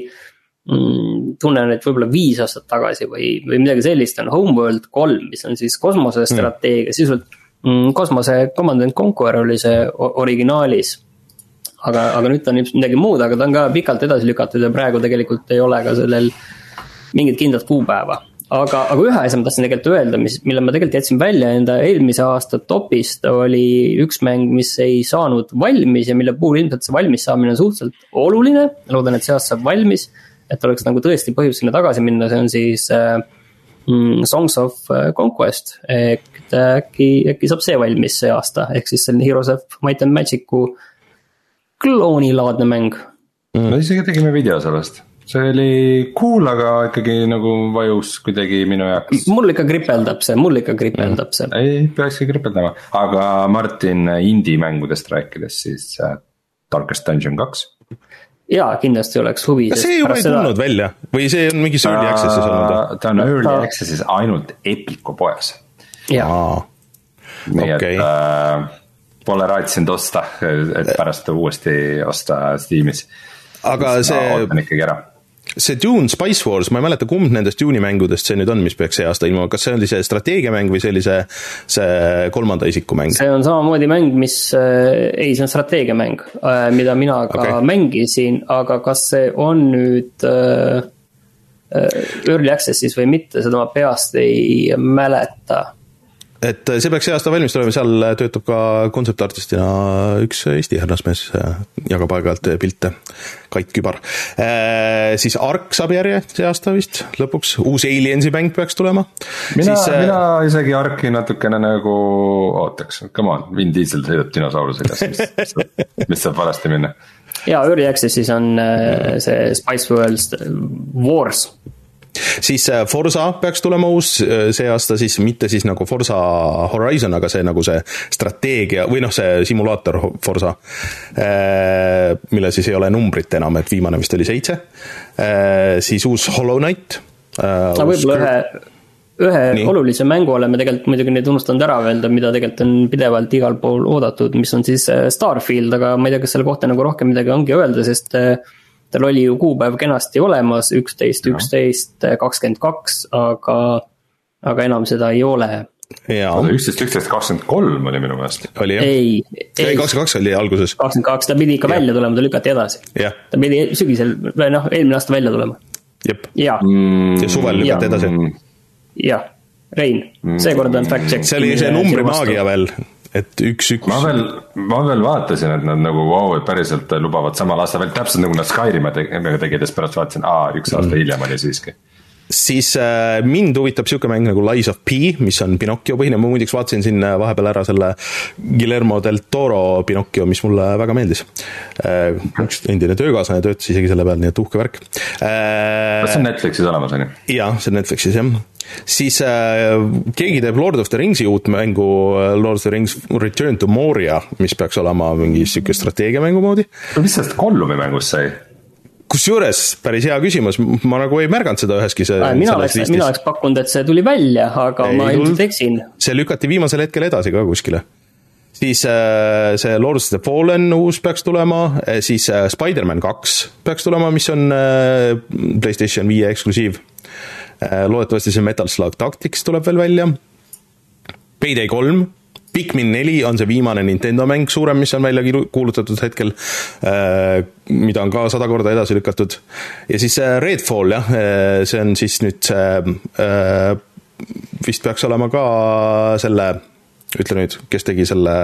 mm,. tunnen, et võib-olla viis aastat tagasi või, või midagi sellist on Homeworld kolm, mis on siis kosmosestrateegia mm., sisuliselt mm, kosmose Command and Conquer oli see originaalis aga, aga nüüd ta on midagi muud, aga ta on ka pikalt edasi lükatud ja praegu tegelikult ei ole ka sellel mingit kindlat kuupäeva aga, aga ühe asja ma tahtsin tegelikult öelda, mis, mille ma tegelikult jätsin välja enda eelmise aasta topist, oli üks mäng, mis ei saanud valmis ja mille puhul ilmselt see valmis saamine on suhteliselt oluline. loodan, et see aasta saab valmis, et oleks nagu tõesti põhjust sinna tagasi minna, see on siis äh, mm, Songs of äh, Conquest. et äkki, äkki saab see valmis see aasta, ehk siis selline Heroes of Might and Magic'u kloonilaadne mäng. Mm.. me isegi tegime video sellest see oli cool, aga ikkagi nagu vajus kuidagi minu jaoks. mul ikka kripeldab see, mul ikka kripeldab see. ei, peakski kripeldama, aga Martin indie-mängudest rääkides, siis äh, Darkest Dungeon kaks jaa, kindlasti oleks huvi. kas see juba ei seda... tulnud välja või see on mingis early access'is olnud või? ta on early ta... access'is ainult Epiku poes. nii okay. et äh, pole raatsinud osta, et pärast uuesti osta Steamis. aga see. ootan ikkagi ära see Dune Spice Wars, ma ei mäleta, kumb nendest Dune'i mängudest see nüüd on, mis peaks see aasta ilmuma, kas see oli see strateegiamäng või see oli see, see kolmanda isiku mäng? see on samamoodi mäng, mis äh,, ei, see on strateegiamäng äh,, mida mina ka okay. mängisin, aga kas see on nüüd äh, äh early access'is või mitte, seda ma peast ei mäleta et see peaks see aasta valmis tulema, seal töötab ka kontsertartistina üks Eesti härrasmees, jagab aeg-ajalt pilte, Kait Kübar e,. siis Ark saab järje see aasta vist lõpuks, uus Aliensi mäng peaks tulema. mina äh, mina isegi Arki natukene nagu ootaks, come on, Vin Diesel sõidab dinosaurusega, mis, mis saab valesti minna? jaa, Early Access'is on äh, see Spice World Wars siis äh, Forsa peaks tulema uus äh, see aasta siis, mitte siis nagu Forsa Horizon, aga see nagu see strateegia või noh, see simulaator Forsa, äh, millel siis ei ole numbrit enam, et viimane vist oli seitse, siis uus Hollow Knight. aga võib-olla ühe ühe Nii. olulise mängu oleme tegelikult muidugi nüüd unustanud ära öelda, mida tegelikult on pidevalt igal pool oodatud, mis on siis Starfield, aga ma ei tea, kas selle kohta nagu rohkem midagi ongi öelda, sest tal oli ju kuupäev kenasti olemas, üksteist, üksteist, kakskümmend kaks, aga, aga enam seda ei ole. üksteist, üksteist, kakskümmend kolm oli minu meelest. oli jah? ei, ei, kakskümmend kaks oli alguses. kakskümmend kaks, ta pidi ikka ja. välja tulema, ta lükati edasi. ta pidi sügisel, või noh, eelmine aasta välja tulema. jep. ja mm,. ja suvel lükati edasi. jah, Rein, seekord on fact check. see oli see numbrimaagia veel et üks-üks. ma veel, ma veel vaatasin, et nad nagu vau wow,, et päriselt lubavad samal aastal veel täpselt nagu nad Skyrimi tegid ja siis pärast vaatasin, aa, üks aasta mm. hiljem oli siiski siis äh, mind huvitab niisugune mäng nagu Lies of P, mis on Pinocchio põhine, ma muideks vaatasin siin äh, vahepeal ära selle Guillermo del Toro Pinocchio, mis mulle väga meeldis äh,. üks endine töökaaslane töötas isegi selle peal, nii et uhke värk äh,. kas see on Netflixis olemas, on ju? jaa, see on Netflixis, jah siis äh, keegi teeb Lord of the Ringsi uut mängu, äh, Lord of the Rings Return to Moria, mis peaks olema mingi sihuke strateegiamängu moodi. mis sellest Gollumi mängust sai? kusjuures päris hea küsimus, ma nagu ei märganud seda üheski see, mina oleks, mina oleks pakkunud, et see tuli välja, aga ei, ma ilmselt eksin. see lükati viimasel hetkel edasi ka kuskile. siis äh, see Lord of the Fallen uus peaks tulema, äh, siis äh, Spider-man kaks peaks tulema, mis on äh, PlayStation viie eksklusiiv Äh, loodetavasti see Metal Slug Tactics tuleb veel välja. Payday kolm, Pikmin neli on see viimane Nintendo mäng suurem, mis on välja kuulutatud hetkel, äh, mida on ka sada korda edasi lükatud. ja siis äh, Redfall jah, see on siis nüüd see, vist peaks olema ka selle, ütle nüüd, kes tegi selle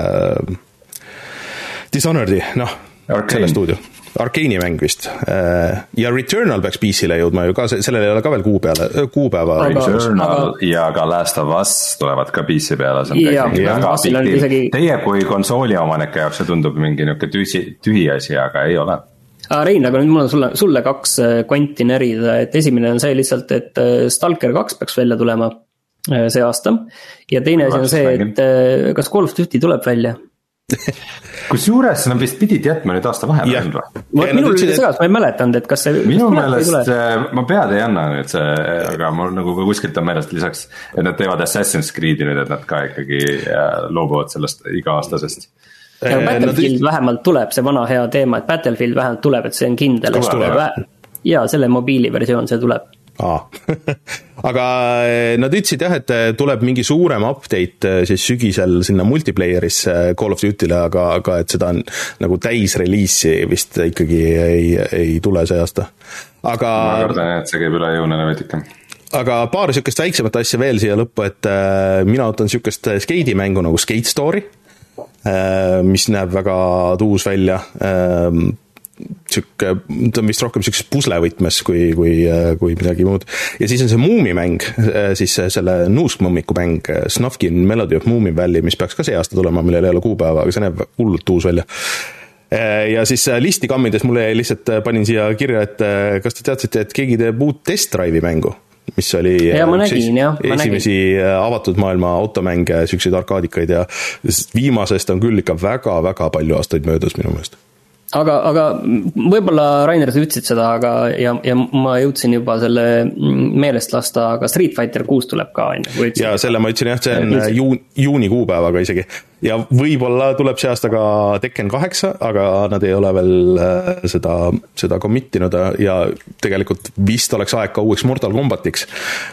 Dishonored'i, noh, selle stuudio Arkeeni mäng vist. Äh, ja Returnal peaks PC-le jõudma ju ka, sellel ei ole ka veel kuu peale, kuupäeva. Returnal aga... ja ka Last of Us tulevad ka PC peale, see on tõesti väga pikk isegi... Teie kui konsooli omanike jaoks see tundub mingi niisugune tühi, tühi asi, aga ei ole Rein, aga nüüd mul on sulle, sulle kaks konti äh, närida, et esimene on see lihtsalt, et äh, Stalker kaks peaks välja tulema see aasta. ja teine asi on see, et kas Call of Duty tuleb välja <laughs> kusjuures nad vist pidid jätma nüüd aasta vahepeal või? minul oli segas, ma ei mäletanud, et kas see. minu meelest, ma pead ei anna nüüd see, aga mul nagu kuskilt on meelest lisaks, et nad teevad Assassin's Creed'i nüüd, et nad ka ikkagi loobuvad sellest iga-aastasest ja Battlefield no, vähemalt tuleb, see vana hea teema, et Battlefield vähemalt tuleb, et see on kindel. ja selle mobiiliversioon, see tuleb aa <laughs> aga eh, nad ütlesid jah, et eh, tuleb mingi suurem update eh, siis sügisel sinna multiplayer'isse Call of Duty'le, aga, aga et seda on nagu täisreliisi vist ikkagi ei, ei tule see aasta. aga. ma kardan jah, et see käib üle jõu neile veidike aga paar niisugust väiksemat asja veel siia lõppu, et mina ootan niisugust skeidimängu nagu Skate Story mis näeb väga tuus välja sihuke, ta on vist rohkem sihukeses puslevõtmes kui, kui, kui midagi muud. ja siis on see Muumimäng, siis selle nuuskmõmmiku mäng, Snufkin Melody of Moomin Valley, mis peaks ka see aasta tulema, millel ei ole kuupäeva, aga see näeb hullult uus välja ja siis listi kammides mulle jäi lihtsalt, panin siia kirja, et kas te teadsite, et keegi teeb uut Test Drive'i mängu? mis oli ja, nägin, jah, esimesi nägin. avatud maailma automänge, siukseid arkaadikaid ja viimasest on küll ikka väga-väga palju aastaid möödas minu meelest aga, aga võib-olla Rainer, sa ütlesid seda, aga ja, ja ma jõudsin juba selle meelest lasta, aga Street Fighter kuus tuleb ka, on ju. ja selle ma ütlesin jah, see on juun, juuni kuupäevaga isegi. ja võib-olla tuleb see aasta ka Tekken kaheksa, aga nad ei ole veel äh, seda, seda commit inud ja tegelikult vist oleks aeg ka uueks Mortal Combatiks.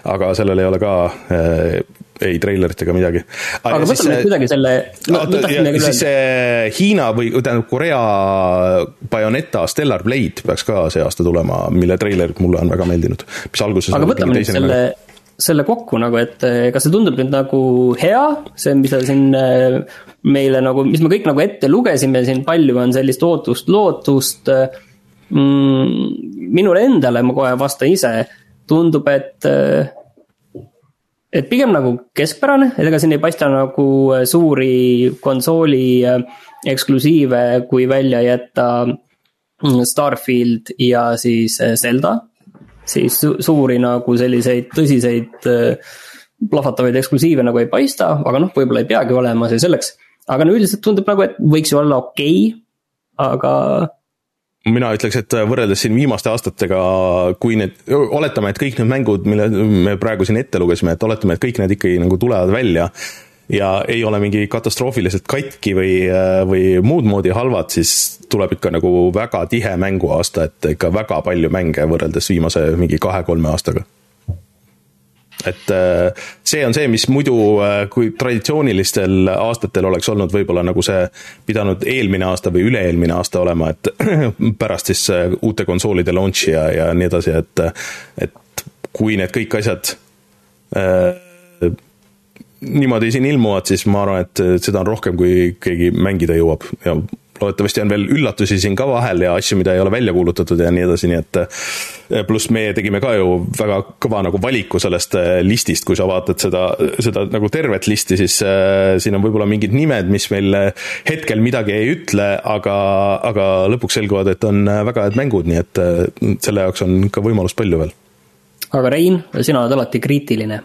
aga sellel ei ole ka äh, ei treilerit ega midagi. aga võtame nüüd kuidagi selle no,. siis see Hiina või tähendab Korea Bayoneta Stellar Blade peaks ka see aasta tulema, mille treiler mulle on väga meeldinud, mis alguses aga võtame nüüd selle, selle kokku nagu, et eh, kas see tundub nüüd nagu hea, see, mis sa siin eh, meile nagu, mis me kõik nagu ette lugesime siin, palju on sellist ootust, lootust mm,. minule endale, ma kohe vastan ise, tundub, et eh, et pigem nagu keskpärane, et ega siin ei paista nagu äh, suuri konsooli äh, eksklusiive, kui välja jätta mm, Starfield ja siis äh, Zelda. siis suuri nagu selliseid tõsiseid plahvatavaid eksklusiive nagu ei paista, aga noh, võib-olla ei peagi olema, see selleks. aga no üldiselt tundub nagu, et võiks ju olla okei okay,, aga mina ütleks, et võrreldes siin viimaste aastatega, kui need, oletame, et kõik need mängud, mille me praegu siin ette lugesime, et oletame, et kõik need ikkagi nagu tulevad välja ja ei ole mingi katastroofiliselt katki või, või muud moodi halvad, siis tuleb ikka nagu väga tihe mänguaasta, et ikka väga palju mänge võrreldes viimase mingi kahe-kolme aastaga et äh, see on see, mis muidu, äh, kui traditsioonilistel aastatel oleks olnud võib-olla nagu see pidanud eelmine aasta või üle-eelmine aasta olema, et <clears throat> pärast siis äh, uute konsoolide launch'i ja, ja nii edasi, et, et kui need kõik asjad äh, niimoodi siin ilmuvad, siis ma arvan, et seda on rohkem, kui keegi mängida jõuab. Ja loodetavasti on veel üllatusi siin ka vahel ja asju, mida ei ole välja kuulutatud ja nii edasi, nii et eh, pluss meie tegime ka ju väga kõva nagu valiku sellest eh, listist, kui sa vaatad seda, seda nagu tervet listi, siis äh, siin on võib-olla mingid nimed, mis meil hetkel midagi ei ütle, aga, aga lõpuks selguvad, et on väga head mängud, nii et äh, selle jaoks on ikka võimalust palju veel. aga Rein, sina oled alati kriitiline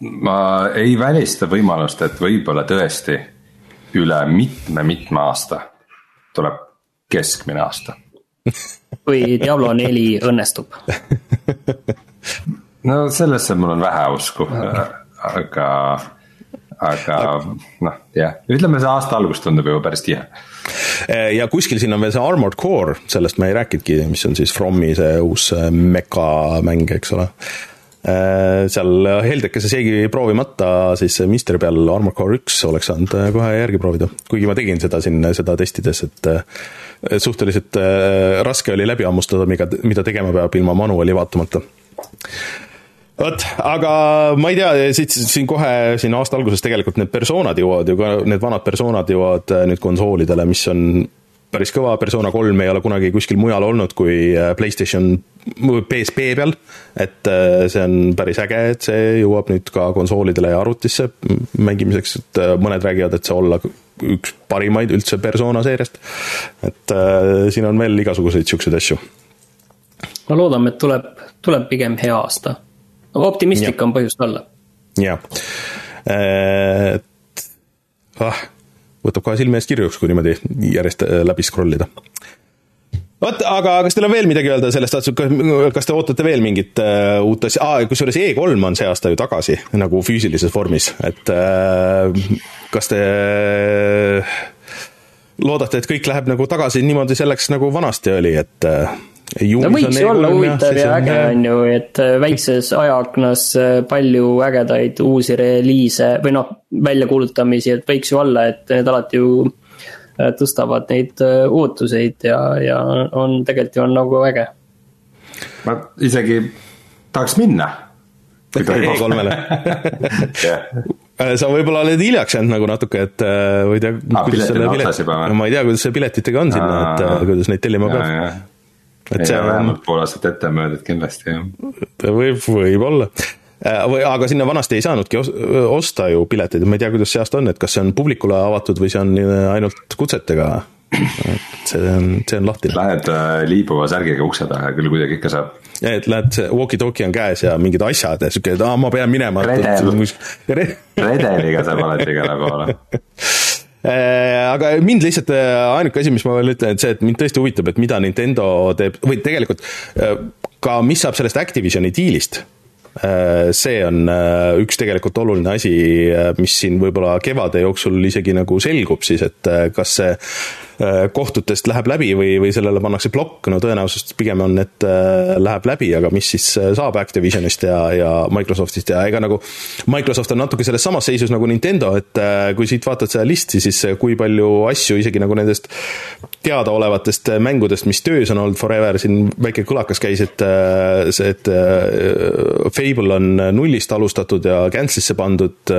ma ei välista võimalust, et võib-olla tõesti üle mitme-mitme aasta tuleb keskmine aasta. kui Diablo neli õnnestub. <laughs> no sellesse mul on vähe usku, aga, aga noh, jah, ütleme see aasta algus tundub juba päris tihe. Ja kuskil siin on veel see Armored Core, sellest me ei rääkinudki, mis on siis Fromi see uus mekamäng, eks ole seal heldekese seegi proovimata, siis Mister peal Armor Core üks oleks saanud äh, kohe järgi proovida. kuigi ma tegin seda siin, seda testides, et äh, suhteliselt raske oli läbi hammustada, mida, mida tegema peab ilma manuali vaatamata vot, aga ma ei tea, siit, siin kohe siin aasta alguses tegelikult need persoonad jõuavad ju ka, need vanad persoonad jõuavad nüüd konsoolidele, mis on päris kõva, Persona kolm ei ole kunagi kuskil mujal olnud kui äh, Playstation, PSP peal. et äh, see on päris äge, et see jõuab nüüd ka konsoolidele ja arvutisse mängimiseks, et äh, mõned räägivad, et see olla üks parimaid üldse Persona seeriast. et äh, siin on veel igasuguseid siukseid asju. no loodame, et tuleb, tuleb pigem hea aasta. optimistlik ja. on põhjust olla. jah, et ah võtab kohe silme ees kirjuks, kui niimoodi järjest äh, läbi scroll ida. vot, aga kas teil on veel midagi öelda sellest, kas te ootate veel mingit uh, uut asja ah,, kusjuures E3 on see aasta ju tagasi nagu füüsilises vormis, et uh, kas te loodate, et kõik läheb nagu tagasi niimoodi selleks, nagu vanasti oli, et uh, no võiks ju olla huvitav ja äge on ju, et äh, väikses ajaaknas äh, palju ägedaid uusi reliise või noh, väljakuulutamisi, et võiks ju olla, et need alati ju äh, tõstavad neid ootuseid ja, ja on tegelikult ju on nagu äge. ma isegi tahaks minna. E3-le <laughs> sa võib-olla oled hiljaks jäänud nagu natuke, et või tea ah,. ma ei tea, kuidas see piletitega on sinna, et kuidas neid tellima peab et see on. vähemalt pool aastat ette mõeldud kindlasti, jah. võib, võib-olla äh, või, aga sinna vanasti ei saanudki osta ju pileteid, ma ei tea, kuidas see aasta on, et kas see on publikule avatud või see on äh, ainult kutsetega. et see on, see on lahtine. Lähed äh, liibuva särgiga ukse taha ja küll kuidagi ikka saab. et lähed, walkie-talkie on käes ja mingid asjad ja sihuke, et aa, ma pean minema. redel, redeliga saab alati igale poole <laughs> aga mind lihtsalt ainuke asi, mis ma veel ütlen, et see, et mind tõesti huvitab, et mida Nintendo teeb või tegelikult ka, mis saab sellest Activisioni diilist see on üks tegelikult oluline asi, mis siin võib-olla kevade jooksul isegi nagu selgub siis, et kas see Äh, kohtutest läheb läbi või, või sellele pannakse plokk, no tõenäosus pigem on, et äh, läheb läbi, aga mis siis äh, saab Activisionist ja, ja Microsoftist ja ega nagu Microsoft on natuke selles samas seisus nagu Nintendo, et kui siit vaatad seda listi, siis kui palju asju isegi nagu nendest teadaolevatest mängudest, mis töös on olnud forever, siin väike kõlakas käis, et see, et Fable on nullist alustatud ja cancel'isse pandud,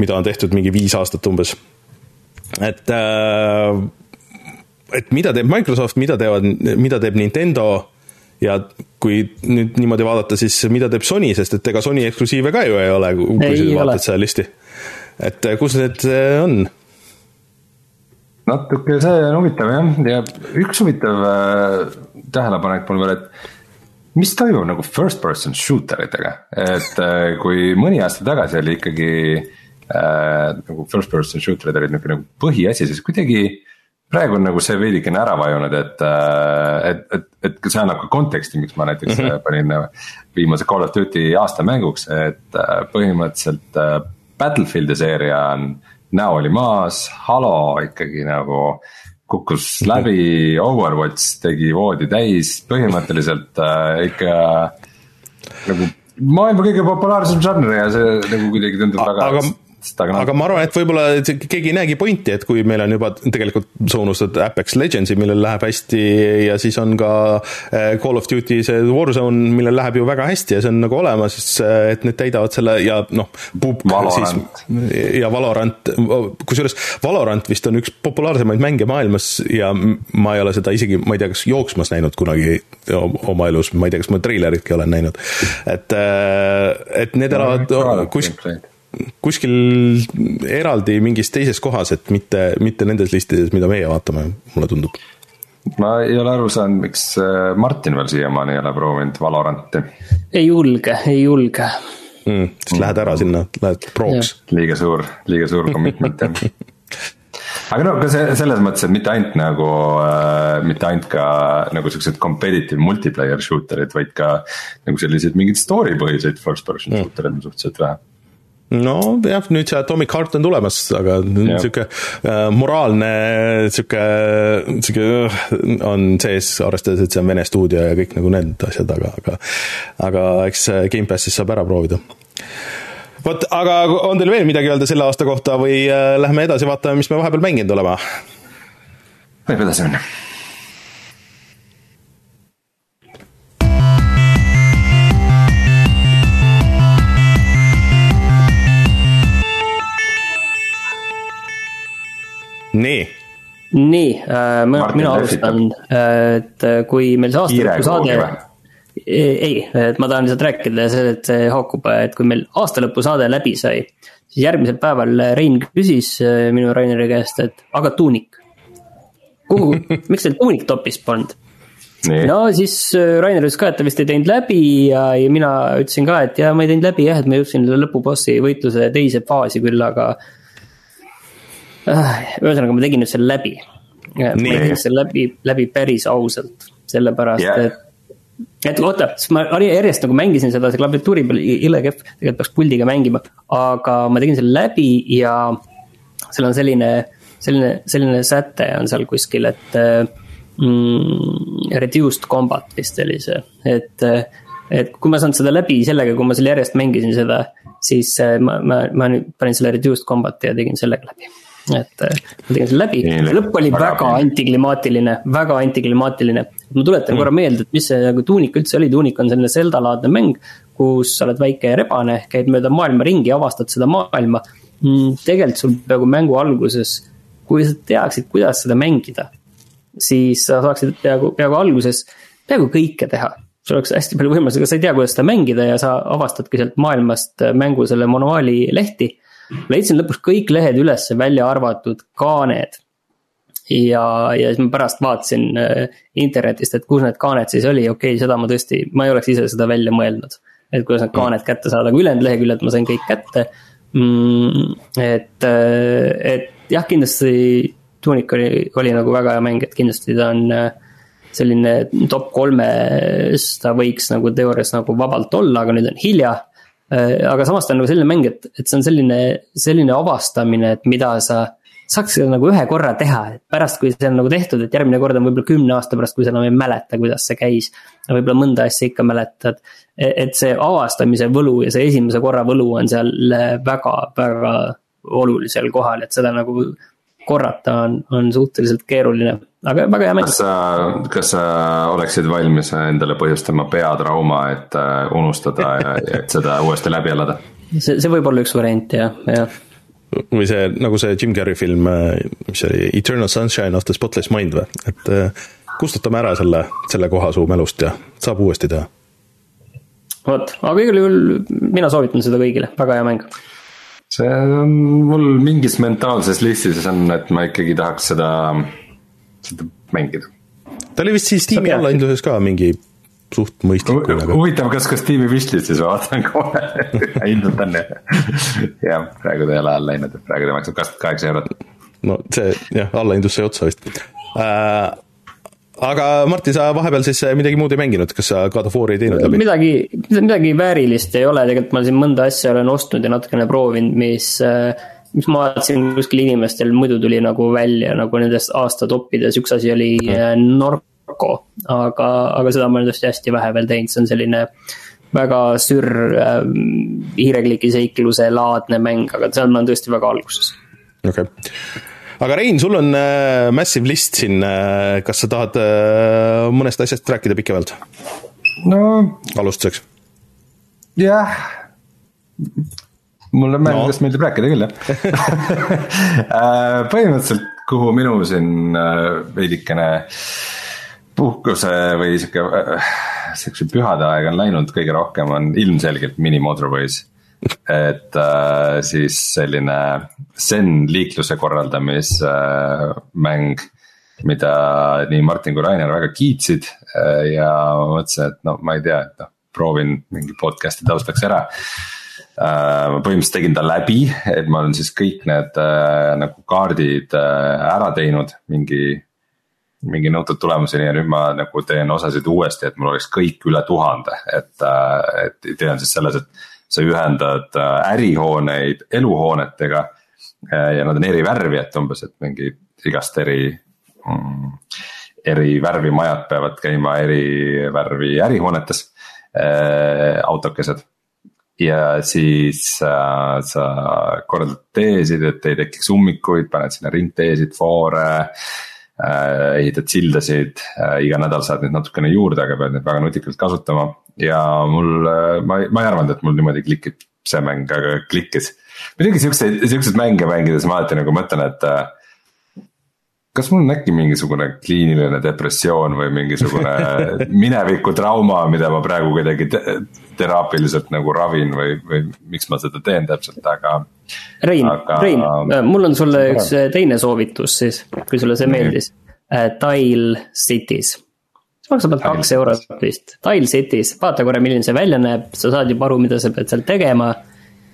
mida on tehtud mingi viis aastat umbes. et äh, et mida teeb Microsoft, mida teevad, mida teeb Nintendo ja kui nüüd niimoodi vaadata, siis mida teeb Sony, sest et ega Sony eksklusiive ka ju ei ole, kui ei sa vaatad seda listi. et eh, kus need eh, on? natuke see on huvitav jah, ja üks huvitav äh, tähelepanek mul veel, et mis toimub nagu first person shooter itega, et äh, kui mõni aasta tagasi oli ikkagi äh, nagu first person shooter'id olid nagu, nagu põhiasi, siis kuidagi praegu on nagu see veidikene ära vajunud, et, äh, et, et, et see annab ka konteksti, miks ma näiteks mm -hmm. panin äh, viimase Call of Duty aasta mänguks, et põhimõtteliselt Battlefieldi seeria on näo oli maas, Halo ikkagi nagu kukkus läbi, Overwatch tegi voodi täis, põhimõtteliselt ikka nagu maailma kõige populaarsem žanr ja see nagu kuidagi tundub väga aga aga, no. aga ma arvan, et võib-olla keegi ei näegi pointi, et kui meil on juba tegelikult sa unustad Apex Legendsi, millel läheb hästi ja siis on ka eh, Call of Duty see Warzone, millel läheb ju väga hästi ja see on nagu olemas, eh, et need täidavad selle ja noh, Valorant. ja Valorant, kusjuures Valorant vist on üks populaarsemaid mänge maailmas ja ma ei ole seda isegi, ma ei tea, kas jooksmas näinud kunagi oma elus, ma ei tea, kas ma treileritki olen näinud. et, eh, et need elavad kus kuskil eraldi mingis teises kohas, et mitte, mitte nendes listides, mida meie vaatame, mulle tundub. ma ei ole aru saanud, miks äh, Martin veel siiamaani ei ole proovinud Valoranti. ei julge, ei julge mm,. siis lähed ära sinna, lähed prooks. liiga suur, liiga suur commitment jah aga no ka see selles mõttes, et mitte ainult nagu äh,, mitte ainult ka nagu siuksed competitive multiplayer shooter'id, vaid ka nagu selliseid mingeid story põhiseid first person mm. shooter'id on suhteliselt vähe nojah, nüüd see Atomic Heart on tulemas, aga sihuke äh, moraalne sihuke, sihuke äh, on sees, arvestades, et see on Vene stuudio ja kõik nagu need asjad, aga, aga aga eks Gamepassis saab ära proovida. vot, aga on teil veel midagi öelda selle aasta kohta või äh, lähme edasi, vaatame, mis me vahepeal mänginud oleme? võib edasi minna nii nii äh,, mina, mina alustan, et äh, kui meil see aastalõpu saade. ei, et ma tahan lihtsalt rääkida sellest, et see haakub, et kui meil aastalõpu saade läbi sai. siis järgmisel päeval Rein küsis äh, minu Raineri käest, et aga tuunik. kuhu, <laughs> miks teil tuunik topis polnud? no siis äh, Rainer ütles ka, et ta vist ei teinud läbi ja, ja mina ütlesin ka, et jaa, ma ei teinud läbi jah, et ma jõudsin lõpubossi võitluse teise faasi küll, aga ühesõnaga, ma tegin nüüd selle läbi. ma tegin selle läbi, läbi päris ausalt, sellepärast yeah. et et oota, siis ma järjest nagu mängisin seda, see klaviatuuri peal jõle kehv, tegelikult peaks puldiga mängima, aga ma tegin selle läbi ja seal on selline, selline, selline säte on seal kuskil, et mm, reduced combat vist oli see, et, et kui ma saan seda läbi sellega, kui ma selle järjest mängisin seda, siis ma, ma, ma nüüd panin selle reduced combat'i ja tegin sellega läbi et äh, ma tegin selle läbi, lõpp oli väga, antiklimaatiline, väga antiklimaatiline. ma tuletan mm. korra meelde, et mis see nagu tuunik üldse oli, tuunik on selline Zelda-laadne mäng. kus sa oled väike rebane, käid mööda maailma ringi, avastad seda maailma mm,. tegelikult sul peaaegu mängu alguses, kui sa teaksid, kuidas seda mängida. siis sa saaksid peaaegu, peaaegu alguses peaaegu kõike teha sul oleks hästi palju võimalusi, aga sa ei tea, kuidas seda mängida ja sa avastadki sealt maailmast mängu selle manuaali lehti leidsin lõpuks kõik lehed üles, välja arvatud kaaned. ja, ja siis ma pärast vaatasin äh, internetist, et kus need kaaned siis oli, okei okay,, seda ma tõesti, ma ei oleks ise seda välja mõelnud. et kuidas need kaaned kätte saada, aga ülejäänud leheküljed ma sain kõik kätte mm,. et, äh, et jah, kindlasti Tunic oli, oli nagu väga hea mäng, et kindlasti ta on äh, selline top kolmes ta võiks nagu teoorias nagu vabalt olla, aga nüüd on hilja. Äh, aga samas ta on nagu selline mäng, et, et see on selline, selline avastamine, et mida sa saaks seda nagu ühe korra teha, et pärast, kui see on nagu tehtud, et järgmine kord on võib-olla kümne aasta pärast, kui sa enam ei mäleta, kuidas see käis. võib-olla mõnda asja ikka mäletad, e-, et see avastamise võlu ja see esimese korra võlu on seal väga, väga olulisel kohal, et seda nagu korrata on, on suhteliselt keeruline, aga väga hea mäng. kas sa, kas sa oleksid valmis endale põhjustama peatrauma, et äh, unustada ja et seda uuesti läbi elada? see, see võib olla üks variant jah, jah või see, nagu see Jim Carrey film, äh, mis see oli, Eternal Sunshine of the Spotless Mind või, et äh, kustutame ära selle, selle koha su mälust ja saab uuesti teha. vot, aga igal juhul mina soovitan seda kõigile, väga hea mäng see on mul mingis mentaalses listis on, et ma ikkagi tahaks seda, seda mängida. ta oli vist siis Steam'i allahindluses ka mingi suht mõistlik. huvitav, kas ka Steam'i wishlist'is vaatan <laughs> kohe hindelt on jah, praegu ta ei ole alla läinud, et praegu ta maksab kakskümmend kaheksa eurot. no see jah, allahindlus sai otsa vist äh, aga Martin, sa vahepeal siis äh, midagi muud ei mänginud, kas sa God of War'i ei teinud läbi? midagi, midagi väärilist ei ole, tegelikult ma siin mõnda asja olen ostnud ja natukene proovinud, mis, äh, mis ma vaatasin kuskil inimestel muidu tuli nagu välja nagu nendest aasta toppides, üks asi oli mm. Norco. aga, aga seda ma olen tõesti hästi vähe veel teinud, see on selline väga sür äh, hiirekliki seikluse laadne mäng, aga seal ma olen tõesti väga alguses. okei okay aga Rein, sul on äh, Massive List siin äh,, kas sa tahad äh, mõnest asjast rääkida pikemalt? no. alustuseks. jah. mulle mängudest no. meeldib rääkida küll, jah <laughs> põhimõtteliselt, kuhu minu siin veidikene puhkuse või sihuke siukse pühade aeg on läinud kõige rohkem, on ilmselgelt mini motorways et äh, siis selline Zen liikluse korraldamismäng äh,, mida nii Martin kui Rainer väga kiitsid äh, ja mõtlesin, et no ma ei tea, et noh, proovin mingi podcast'i taustaks ära äh,. ma põhimõtteliselt tegin ta läbi, et ma olen siis kõik need äh, nagu kaardid äh, ära teinud, mingi mingi nõutud tulemuseni ja nüüd ma nagu teen osasid uuesti, et mul oleks kõik üle tuhande, et, äh, et idee on siis selles, et sa ühendad äh, ärihooneid eluhoonetega. Äh, ja nad on eri värvi, et umbes, et mingi igast eri mm,, eri värvi majad peavad käima eri värvi ärihoonetes äh,, autokesed ja siis äh, sa korraldad teesid, et ei tekiks ummikuid, paned sinna ringteesid, foore äh,. Ehitad sildasid äh,, iga nädal saad neid natukene juurde, aga pead neid väga nutikalt kasutama ja mul, äh, ma ei, ma ei arvanud, et mul niimoodi klikib see mäng, aga klikkis. muidugi siukseid, siukseid mänge mängides ma alati nagu mõtlen, et äh, kas mul on äkki mingisugune kliiniline depressioon või mingisugune <laughs> mineviku trauma, mida ma praegu kuidagi te teraapiliselt nagu ravin või, või miks ma seda teen täpselt, aga. Rein aga..., Rein, äh, mul on sulle üks teine soovitus siis, kui sulle see meeldis. Tile Cities. See maksab ainult kaks eurot vist, Tile Cities, vaata korra, milline see välja näeb, sa saad juba aru, mida sa pead seal tegema.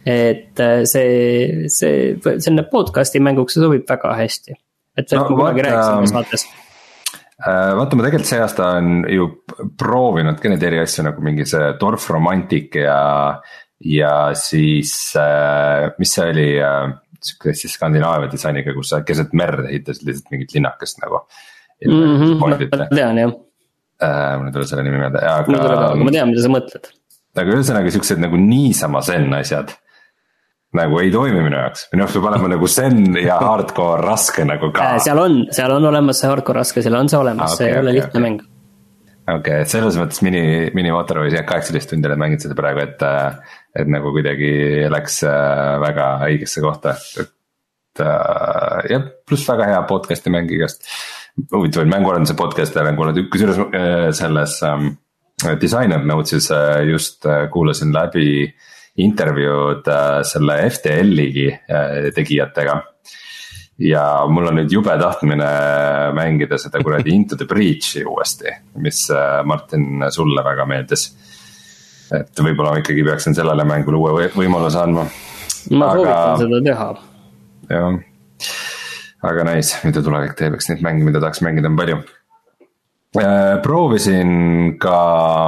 et äh, see, see, selline podcast'i mänguks, see sobib väga hästi. et sellest no, ma kunagi rääkisin saates äh, vaata, ma tegelikult see aasta on ju proovinud ka neid eri asju nagu mingi see Dorf Romantic ja, ja siis, äh, mis see oli, sihuke siis Skandinaavia disainiga, kus sa keset merd ehitasid lihtsalt mingit linnakest nagu. Mm -hmm, ma tean jah äh,, mul ei tule selle nimi meelde, aga. mul tuleb, aga ma tean, mida sa mõtled. aga ühesõnaga siuksed nagu niisama zen asjad nagu ei toimi minu jaoks, minu jaoks peab olema nagu zen ja hardcore raske nagu ka. Äh, seal on, seal on olemas see hardcore raske, seal on see olemas okay,, see ei okay, ole lihtne okay. mäng. Okei okay,, et selles mõttes mini, mini Motorways jah, kaheksateist tundi olen mänginud seda praegu, et. et nagu kuidagi läks äh, väga õigesse kohta, et jah, pluss väga hea podcast'i mäng igast huvitavaid mänguarenduse podcast'e olen kuulanud, kusjuures äh, selles ähm, Designer Notes'is äh, just äh, kuulasin läbi intervjuud selle FTL-igi tegijatega. Ja mul on nüüd jube tahtmine mängida seda kuradi Into the Breach'i uuesti, mis Martin sulle väga meeldis. et võib-olla ma ikkagi peaksin sellele mängule uue võimaluse andma. ma Aga... soovitan seda teha. jah väga nice, mida tulevik teeb, eks neid mänge, mida tahaks mängida, on palju äh,. proovisin ka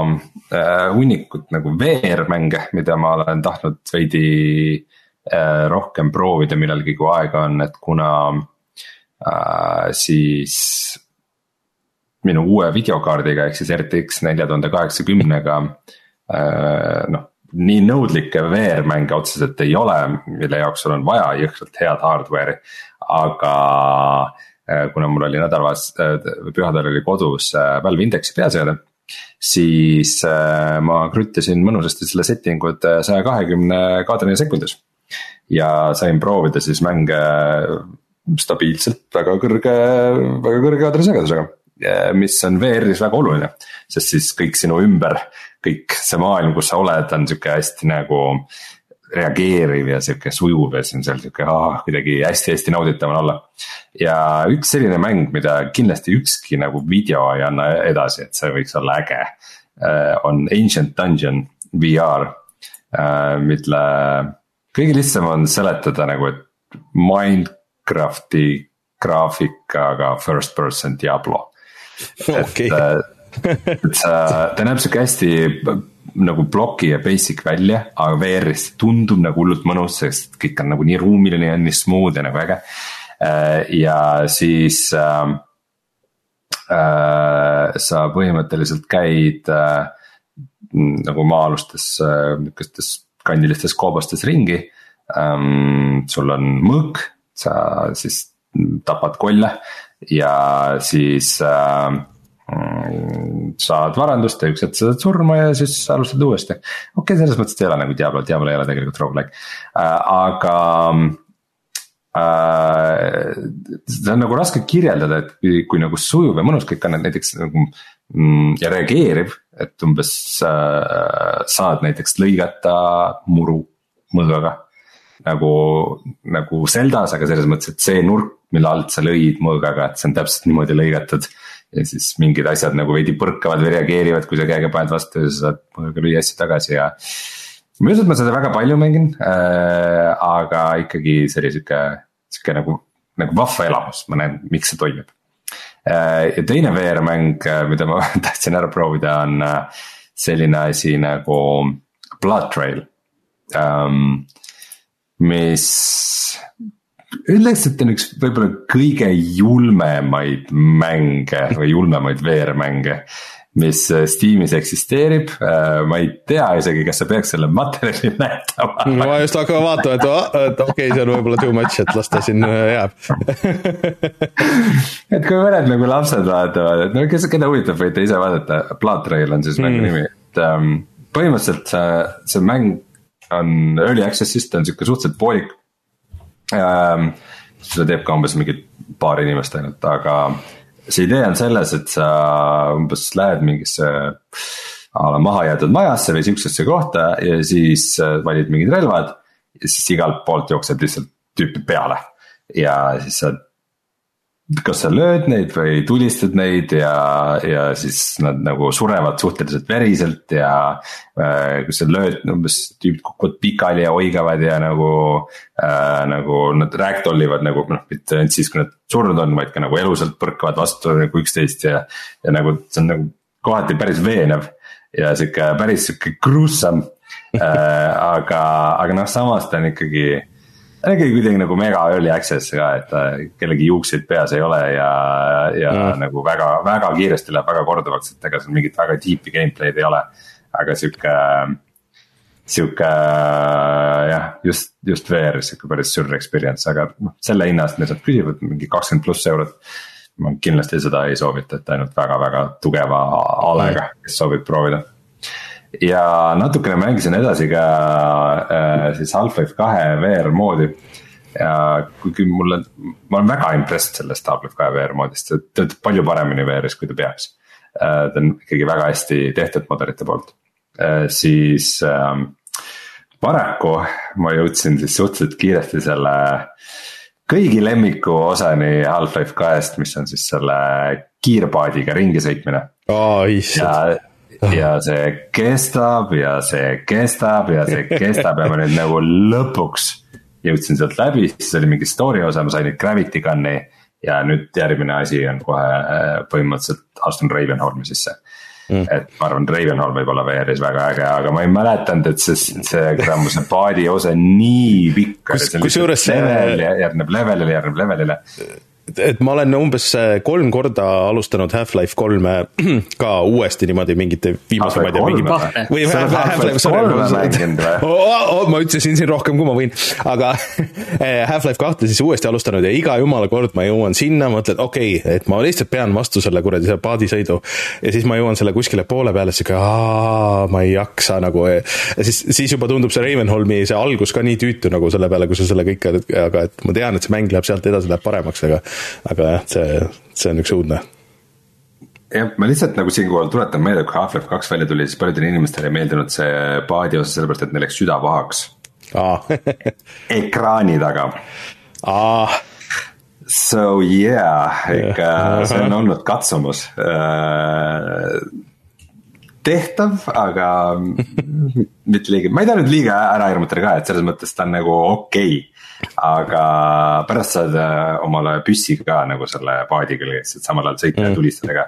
äh, hunnikut nagu VR-mänge, mida ma olen tahtnud veidi äh, rohkem proovida millalgi, kui aega on, et kuna äh, siis minu uue videokaardiga ehk siis RTX nelja tuhande kaheksakümnega äh,. noh, nii nõudlikke VR-mänge otseselt ei ole, mille jaoks sul on vaja jõhkralt head hardware'i, aga äh, kuna mul oli nädalavahetus äh,, pühadel oli kodus äh, Valve Indexi peaseade siis äh, ma kruttisin mõnusasti selle setting ud saja kahekümne kaadrini sekundis. Ja sain proovida siis mänge stabiilselt väga kõrge, väga kõrge kaadrisagedusega mis on VR-is väga oluline. sest siis kõik sinu ümber, kõik see maailm, kus sa oled, on sihuke hästi nagu reageeriv ja sihuke sujuv ja siis on seal sihuke ah, kuidagi hästi-hästi nauditav on olla. ja üks selline mäng, mida kindlasti ükski nagu video ei anna edasi, et see võiks olla äge. Äh, on Ancient Dungeon VR, äh, mille kõige lihtsam on seletada nagu, et Minecrafti graafikaga first person Diablo okei et sa, ta näeb sihuke hästi nagu ploki ja basic välja, aga VR-is tundub nagu hullult mõnus, sest kõik on nagu nii ruumiline ja nii smooth ja nagu äge. Äh, ja siis äh, äh, sa põhimõtteliselt käid äh, nagu maa-alustes äh, niukestes kandilistes koobastes ringi ähm,. sul on mõõk, sa siis tapad kolle ja siis äh, saad varandust ja üks hetk saad surma ja siis alustad uuesti. okei okay,, selles mõttes ei ole nagu Diablo, Diablo ei ole tegelikult rogu-like äh,, aga äh,. seda on nagu raske kirjeldada, et kui, kui nagu sujuv ja mõnus kõik on, et näiteks nagu mm, ja reageerib, et umbes äh, saad näiteks lõigata muru mõõgaga nagu, nagu Zeldas, aga selles mõttes, et see nurk, mille alt sa lõid mõõgaga, et see on täpselt niimoodi lõigatud. ja siis mingid asjad nagu veidi põrkavad või reageerivad, kui sa käega paned vastu ja sa saad mõõgaga lüüa asju tagasi ja. ma ei usu, et ma seda väga palju mängin äh,, aga ikkagi see oli sihuke, sihuke nagu, nagu vahva elamus, ma näen, miks see toimib. Ja teine VR-mäng, äh, mida ma <laughs> tahtsin ära proovida, on äh, selline asi nagu Blood Trail. Um, mis ütleks, et on üks võib-olla kõige julmemaid mänge või julmemaid VR-mänge mis Steamis eksisteerib, äh, ma ei tea isegi, kas sa peaks selle materjali <laughs> näitama. ma just hakkan vaatama, et, et okei okay,, see on võib-olla too much, et las ta siin äh, jääb <laughs> et kui mõned nagu lapsed vaatavad, et no kes, keda huvitab, võite ise vaadata, Blood Trail on siis mängu mm. nimi, et um, põhimõtteliselt see, see mäng on early access'ist, ta on sihuke suhteliselt poolik ähm,. seda teeb ka umbes mingi paar inimest ainult, aga see idee on selles, et sa umbes lähed mingisse a la mahajäetud majasse või sihukesesse kohta ja siis äh, valid mingid relvad. ja siis igalt poolt jookseb lihtsalt tüüpi peale ja siis sa kas sa lööd neid või tulistad neid ja, ja siis nad nagu surevad suhteliselt veriselt ja äh,. kui sa lööd, umbes tüübid kukuvad pikali ja oigavad ja nagu äh,, nagu nad ragdoll ivad nagu noh, mitte ainult siis, kui nad surnud on, vaid ka nagu elusalt põrkavad vastu nagu üksteist ja. ja nagu see on nagu kohati päris veenev ja sihuke päris sihuke gruesome äh, aga, aga noh, samas ta on ikkagi ta ikkagi kuidagi nagu mega early access ka, et äh, kellegi juukseid peas ei ole ja, ja mm. nagu väga, väga kiiresti läheb väga korduvaks, et ega seal mingit väga deep'i gameplay'd ei ole. aga sihuke, sihuke jah, just, just VR-is sihuke päris sür experience, aga noh, selle hinna eest, mis nad küsivad, mingi kakskümmend pluss eurot ma kindlasti seda ei soovita, et ainult väga-väga tugeva alega, kes soovib proovida ja natukene mängisin edasi ka äh, siis Half-Life kahe VR moodi. ja kuigi mulle, ma olen väga impressed sellest Half-Life kahe VR moodist, see töötab palju paremini VR-is, kui ta peaks äh,. ta on ikkagi väga hästi tehtud modelite poolt äh,, siis äh, paraku ma jõudsin siis suhteliselt kiiresti selle kõigi lemmiku osani Half-Life kahest, mis on siis selle kiirpaadiga ringi sõitmine oh,. issand ja see kestab ja see kestab ja see kestab ja ma nüüd nagu lõpuks jõudsin sealt läbi, siis oli mingi story osa, ma sain nüüd Gravity Gun'i. ja nüüd järgmine asi on kohe äh, põhimõtteliselt astun Ravenholmi sisse mm.. et ma arvan, Ravenholm võib olla VR-is väga äge, aga ma ei mäletanud, et see, see see paadi osa nii pikk oli. kusjuures see. järgneb levelile, järgneb levelile et ma olen umbes äh, kolm korda alustanud Half-Life kolme <clears throat> ka uuesti niimoodi mingite viimase, ma ei tea, mingi. või Half-Life, sorry, <laughs> ma ütlesin siin rohkem, kui ma võin, aga äh, <laughs> Half-Life kahte siis uuesti alustanud ja iga jumala kord ma jõuan sinna, mõtled, okei okay,, et ma lihtsalt pean vastu selle kuradi selle paadisõidu. ja siis ma jõuan selle kuskile poole peale, sihuke aa, ma ei jaksa nagu ja siis, siis juba tundub see Ravenholmi see algus ka nii tüütu nagu selle peale, kui sa selle kõike, aga et ma tean, et see mäng läheb sealt edasi, läheb paremaks, aga aga jah, see, see on üks õudne. Jah, ma lihtsalt nagu siinkohal tuletan meelde, kui Half-Life kaks välja tuli, siis paljudele inimestele ei meeldinud see paadi osa, sellepärast et neil läks süda pahaks. <laughs> Ekraani taga. So yeah, ikka see on olnud katsumus. Äh, tehtav, aga <laughs> mitte liiga, ma ei taha nüüd liiga ära hirmutada ka, et selles mõttes ta on nagu okei. okay aga pärast saad äh, omale püssi ka nagu selle paadi külge, et samal ajal sõita mm. ja tulistada ka.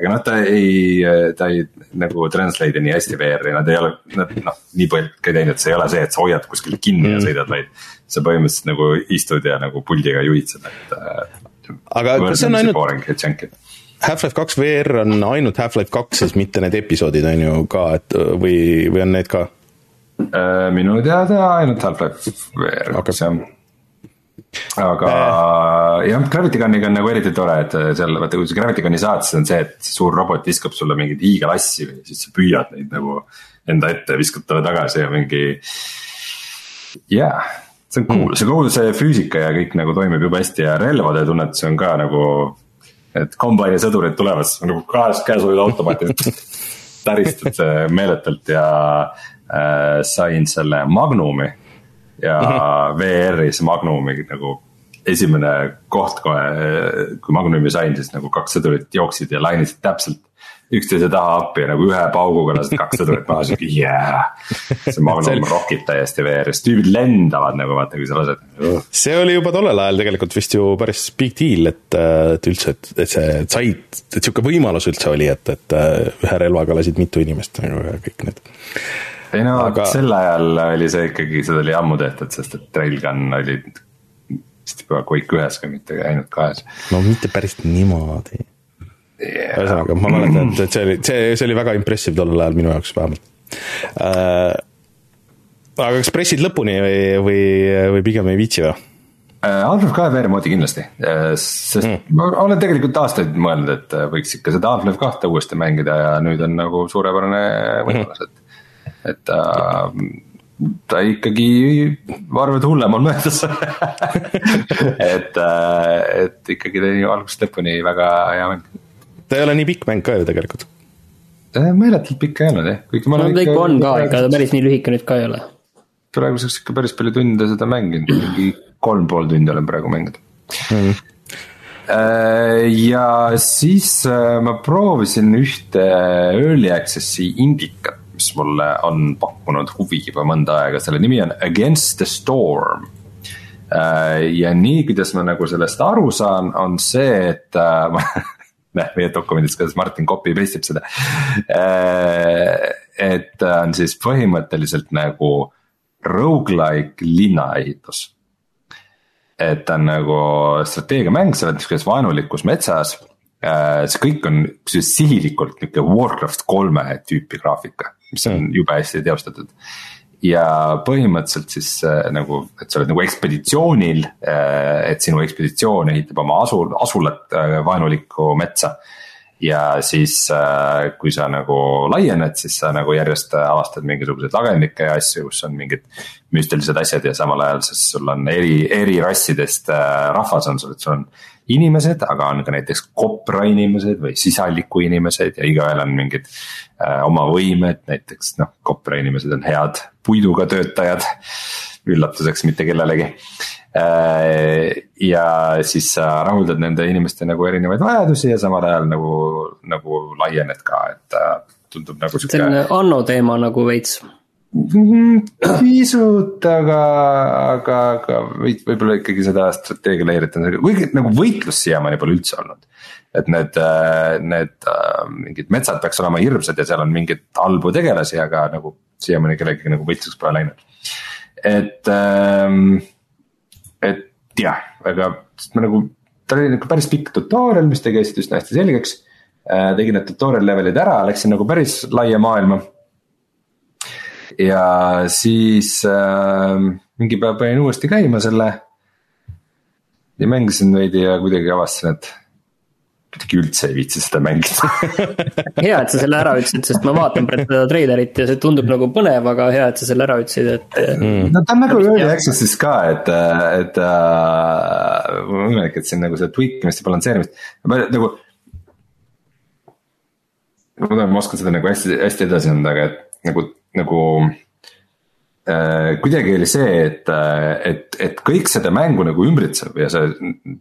aga noh, ta ei, ta ei nagu translate'i nii hästi VR-i, nad ei ole, nad noh, nii palju ei teinud, see ei ole see, et sa hoiad kuskil kinni mm. ja sõidad, vaid. sa põhimõtteliselt nagu istud ja nagu puldiga juhid seda, et. Äh, aga kas see on ainult. Half-Life kaks VR on ainult Half-Life kaks, siis mitte need episoodid on ju ka, et või, või on need ka? Äh, minu teada ainult Half-Life VR okay. jah aga äh. jah, Gravity Gun'iga on nagu eriti tore, et seal vaata, kui sa Gravity Gun'i saad, siis on see, et suur robot viskab sulle mingeid hiigelassi või siis sa püüad neid nagu enda ette, viskad talle tagasi ja mingi. jah yeah,, see on cool mm., see kogu see füüsika ja kõik nagu toimib jube hästi ja relvade tunnetus on ka nagu. et kombaini sõdurid tulevad, siis nagu kahes käes hoiad automaati <laughs> täristad meeletult ja äh, sain selle Magnumi ja -hmm. VR-is Magnumi nagu esimene koht kohe, kui Magnumi sain, siis nagu kaks sõdurit jooksid ja lainisid täpselt üksteise taha appi ja nagu ühe pauguga lasid kaks sõdurit maha, sihuke yeah. see <laughs> Magnum rokib täiesti VR-is, tüübid lendavad nagu vaata, kui sa lased. see oli juba tollel ajal tegelikult vist ju päris big deal, et, et üldse, et, et see said, et sihuke võimalus üldse oli, et, et ühe relvaga lasid mitu inimest nagu ja kõik need ei no aga... sel ajal oli see ikkagi, seda oli ammu tehtud, sest et Railgun oli vist juba Quake ühes ka, mitte ainult kahes. no mitte päris niimoodi yeah.. ühesõnaga, ma mäletan, et see oli, see, see oli väga impressive tollel ajal minu jaoks vähemalt äh,. aga kas pressid lõpuni või, või, või pigem ei viitsi või? Äh, Half-Life kahe VR moodi kindlasti, äh, sest mm. ma olen tegelikult aastaid mõelnud, et võiks ikka seda Half-Life kahte uuesti mängida ja nüüd on nagu suurepärane võimalus, et et ta, ta ikkagi, ma arvan, et hullem on möödas <laughs> et, et ikkagi ta oli algusest lõpuni väga hea mäng. ta ei ole nii pikk mäng ka ju tegelikult. meeletult pikk ei olnud jah, kuigi ma olen no, ikka. on ka ikka, ta päris nii lühike nüüd ka ei ole. praeguseks ikka päris palju tunde seda mänginud, mingi kolm pool tundi olen praegu mänginud mm ja siis äh, ma proovisin ühte early access'i indikat mis mulle on pakkunud huvi juba mõnda aega, selle nimi on Against the Storm. Äh, ja nii, kuidas ma nagu sellest aru saan, on see, et äh, <laughs> näe, meie dokumendis, kuidas Martin copy paste ib seda. Äh, et on siis põhimõtteliselt nagu rogu-like linnaehitus. et ta on nagu strateegiamäng, sa oled niisuguses vaenulikus metsas see kõik on sihilikult nihuke Warcraft kolme tüüpi graafika mis on mm. jube hästi teostatud. ja põhimõtteliselt siis äh, nagu, et sa oled nagu ekspeditsioonil äh,, et sinu ekspeditsioon ehitab oma asul, asulat äh, vaenulikku metsa ja siis äh, kui sa nagu laiened, siis sa nagu järjest avastad mingisuguseid lagendikke ja asju, kus on mingid müstilised asjad ja samal ajal siis sul on eri, eri rassidest äh, rahvas on sul, et sul on inimesed, aga on ka näiteks kopra inimesed või sisaliku inimesed ja igaühel on mingid äh, oma võimed, näiteks noh, kopra inimesed on head puiduga töötajad. üllatuseks mitte kellelegi äh,. ja siis sa rahuldad nende inimeste nagu erinevaid vajadusi ja samal ajal nagu, nagu laiened ka, et äh, tundub nagu sihuke. selline Anno teema nagu veits <clears throat> pisut, aga, aga, aga võib, võib-olla ikkagi seda strateegia leirit on, kuigi nagu võitlus siiamaani pole üldse olnud. et need, need mingid metsad peaks olema hirmsad ja seal on mingeid halbu tegelasi, aga nagu siiamaani kellegagi nagu võitluseks pole läinud. et, et jah, aga ma nagu, tal oli nagu päris pikk tutorial, mis tegi asjad üsna hästi selgeks. tegin need tutorial level'id ära, läksin nagu päris laia maailma ja siis äh, mingi päev panin uuesti käima selle. ja mängisin veidi ja kuidagi avastasin, et kuidagi üldse ei viitsi seda mängida <laughs> hea, et sa selle ära ütlesid, sest ma vaatan praegu seda treilerit ja see tundub nagu põnev, aga hea, et sa selle ära ütlesid, et mm.. no ta on nagu early access'is ka, et, et äh, võimalik, et siin nagu seda tweak imist ja balansseerimist, nagu. ma tean, ma oskan seda nagu hästi, hästi edasi anda, aga et nagu nagu äh, kuidagi oli see, et, äh, et, et kõik seda mängu nagu ümbritseb ja see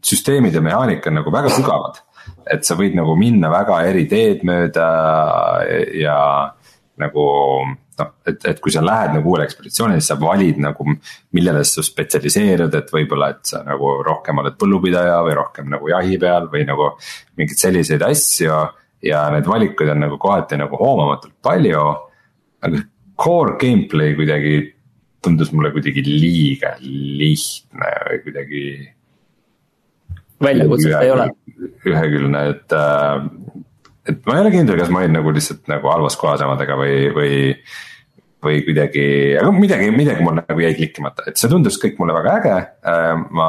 süsteemid ja mehaanika on nagu väga sügavad. et sa võid nagu minna väga eri teed mööda ja nagu noh, et, et kui sa lähed nagu uuele ekspeditsioonile, siis sa valid nagu, millele sa spetsialiseerud, et võib-olla, et sa nagu rohkem oled põllupidaja või rohkem nagu jahi peal või nagu mingeid selliseid asju. ja need valikuid on nagu kohati nagu hoomamatult palju. aga core gameplay kuidagi tundus mulle kuidagi liiga lihtne või kuidagi. väljakutset ei ole. ühekülgne, et, äh, et ma ei ole kindel, kas ma olin nagu lihtsalt nagu halvas kohas omadega või, või. või kuidagi, aga midagi, midagi mul nagu jäi klikkimata, et see tundus kõik mulle väga äge. Äh, ma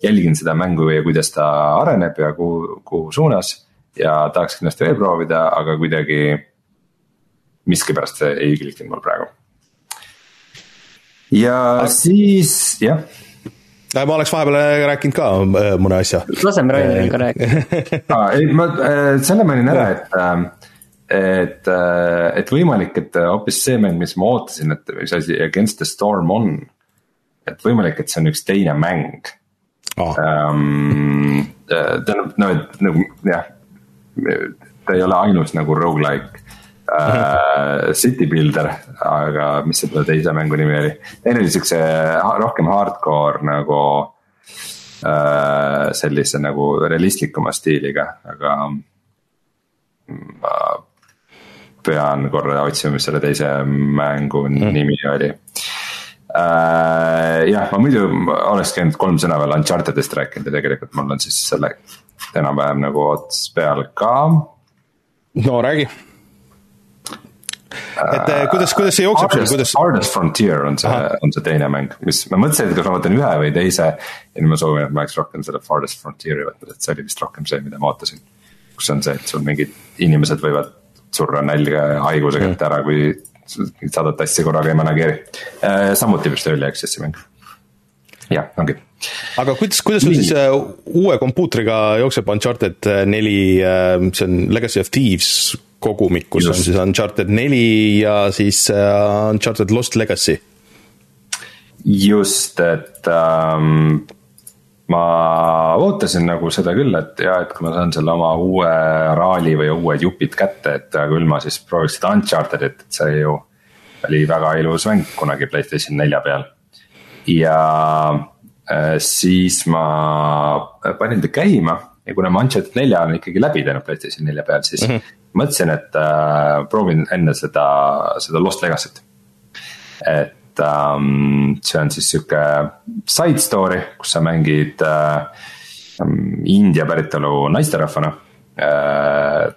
jälgin seda mängu ja kuidas ta areneb ja kuhu, kuhu suunas ja tahaks kindlasti veel proovida, aga kuidagi miskipärast see ei klikkinud mul praegu. ja Aga... siis, jah ma oleks vahepeal rääkinud ka äh, mõne asja. laseme Rainil ka rääkida <laughs> ei, ma äh, selle mainin ära, et, äh, et, et võimalik, et hoopis see mäng, mis ma ootasin, et mis asi Against the Storm on. et võimalik, et see on üks teine mäng oh.. tähendab, no et nagu jah, ta ei ole ainus nagu rogu-like äh, City Builder, aga mis selle teise mängu nimi oli, teine oli siukse rohkem hardcore nagu äh,. sellise nagu realistlikuma stiiliga, aga ma pean korra otsima, mis selle teise mängu mm. nimi oli äh,. jah, ma muidu oleks käinud kolm sõna veel Uncharted'ist rääkinud ja tegelikult mul on siis selle enam-vähem nagu ots peal ka. no räägi et äh, kuidas, kuidas see jookseb seal, kuidas? Hardest Frontier on see, on see teine mäng, mis ma mõtlesin, et kas ma võtan ühe või teise. ja nüüd ma soovin, et ma oleks rohkem seda Hardest Frontier'i võtnud, et see oli vist rohkem see, mida ma ootasin. kus on see, et sul mingid inimesed võivad surra nälga ja haiguse kätte ära, kui sadat asja korraga ei manageeri. Äh, samuti vist early access'i mäng. jah, ongi aga kuidas, kuidas sul siis uh, uue kompuutriga jookseb Uncharted neli see on Legacy of Thieves kogumik, kus Just. on siis Uncharted neli ja siis uh, Uncharted Lost Legacy. just, et ähm, ma ootasin nagu seda küll, et ja, et kui ma saan selle oma uue raali või uued jupid kätte, et küll ma siis prooviks seda Uncharted'it, et see ju oli väga ilus mäng kunagi Playstation nelja peal. ja äh, siis ma panin ta käima ja kuna ma Uncharted nelja olen ikkagi läbi teinud Playstation nelja peal, siis mm -hmm mõtlesin, et äh, proovin enne seda, seda Lost Legacy't. et ähm, see on siis sihuke side story, kus sa mängid äh, India päritolu naisterahvana äh,.